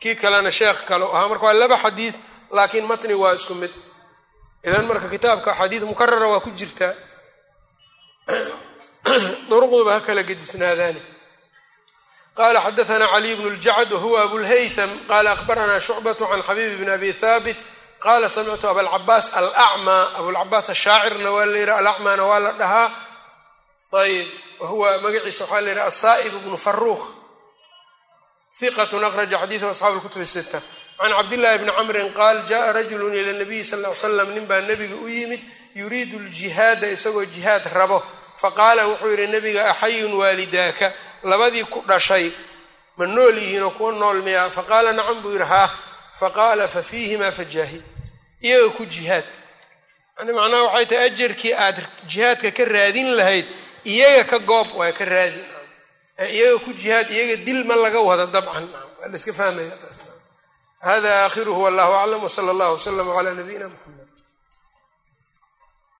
kii kalena sheekh kale ahaa. Marka waa laba xadiid laakiin matni waa isku mid. Idan marka kitaabka xadiid mukarara waa ku jirtaa duruqduba ha kala gedisnaadaani. Qala xadaana caliy bnu ljacd wahuwa abulhaytham qala akhbarana shucbat can xabiib bn abi haabit qala samictu abalcabaas alacmaa abulcabaas ashaacirna waa la yidhaha alacmaana waa la dhahaa ayb wahuwa magaciisa waxaa la yidhaha asaa'ib bnu faruuq hiqatun akhraja xadiidahu asxaabu lkutub sita can cabdillahi bni camrin qaal jaءa rajulu ila nabiyi sal ly slam nin baa nebiga u yimid yuriidu ljihaada isagoo jihaad rabo faqaala wuxuu yidhi nebiga axayun waalidaaka labadii ku dhashay ma nool yihiinoo kuwa nool miyaa faqaala nacam buu yidhi haa faqaala fafiihimaa fajaahid iyaga ku jihaad yani macnaha waxay tahay ajarkii aad jihaadka ka raadin lahayd iyaga ka goob waa ka raadin iyaga ku jihaad iyaga dil ma laga wada dabcan waa la iska fahmaya taas hada aakhiruhu wallahu aclam wsala allahu wslama cala nabiyina mxamed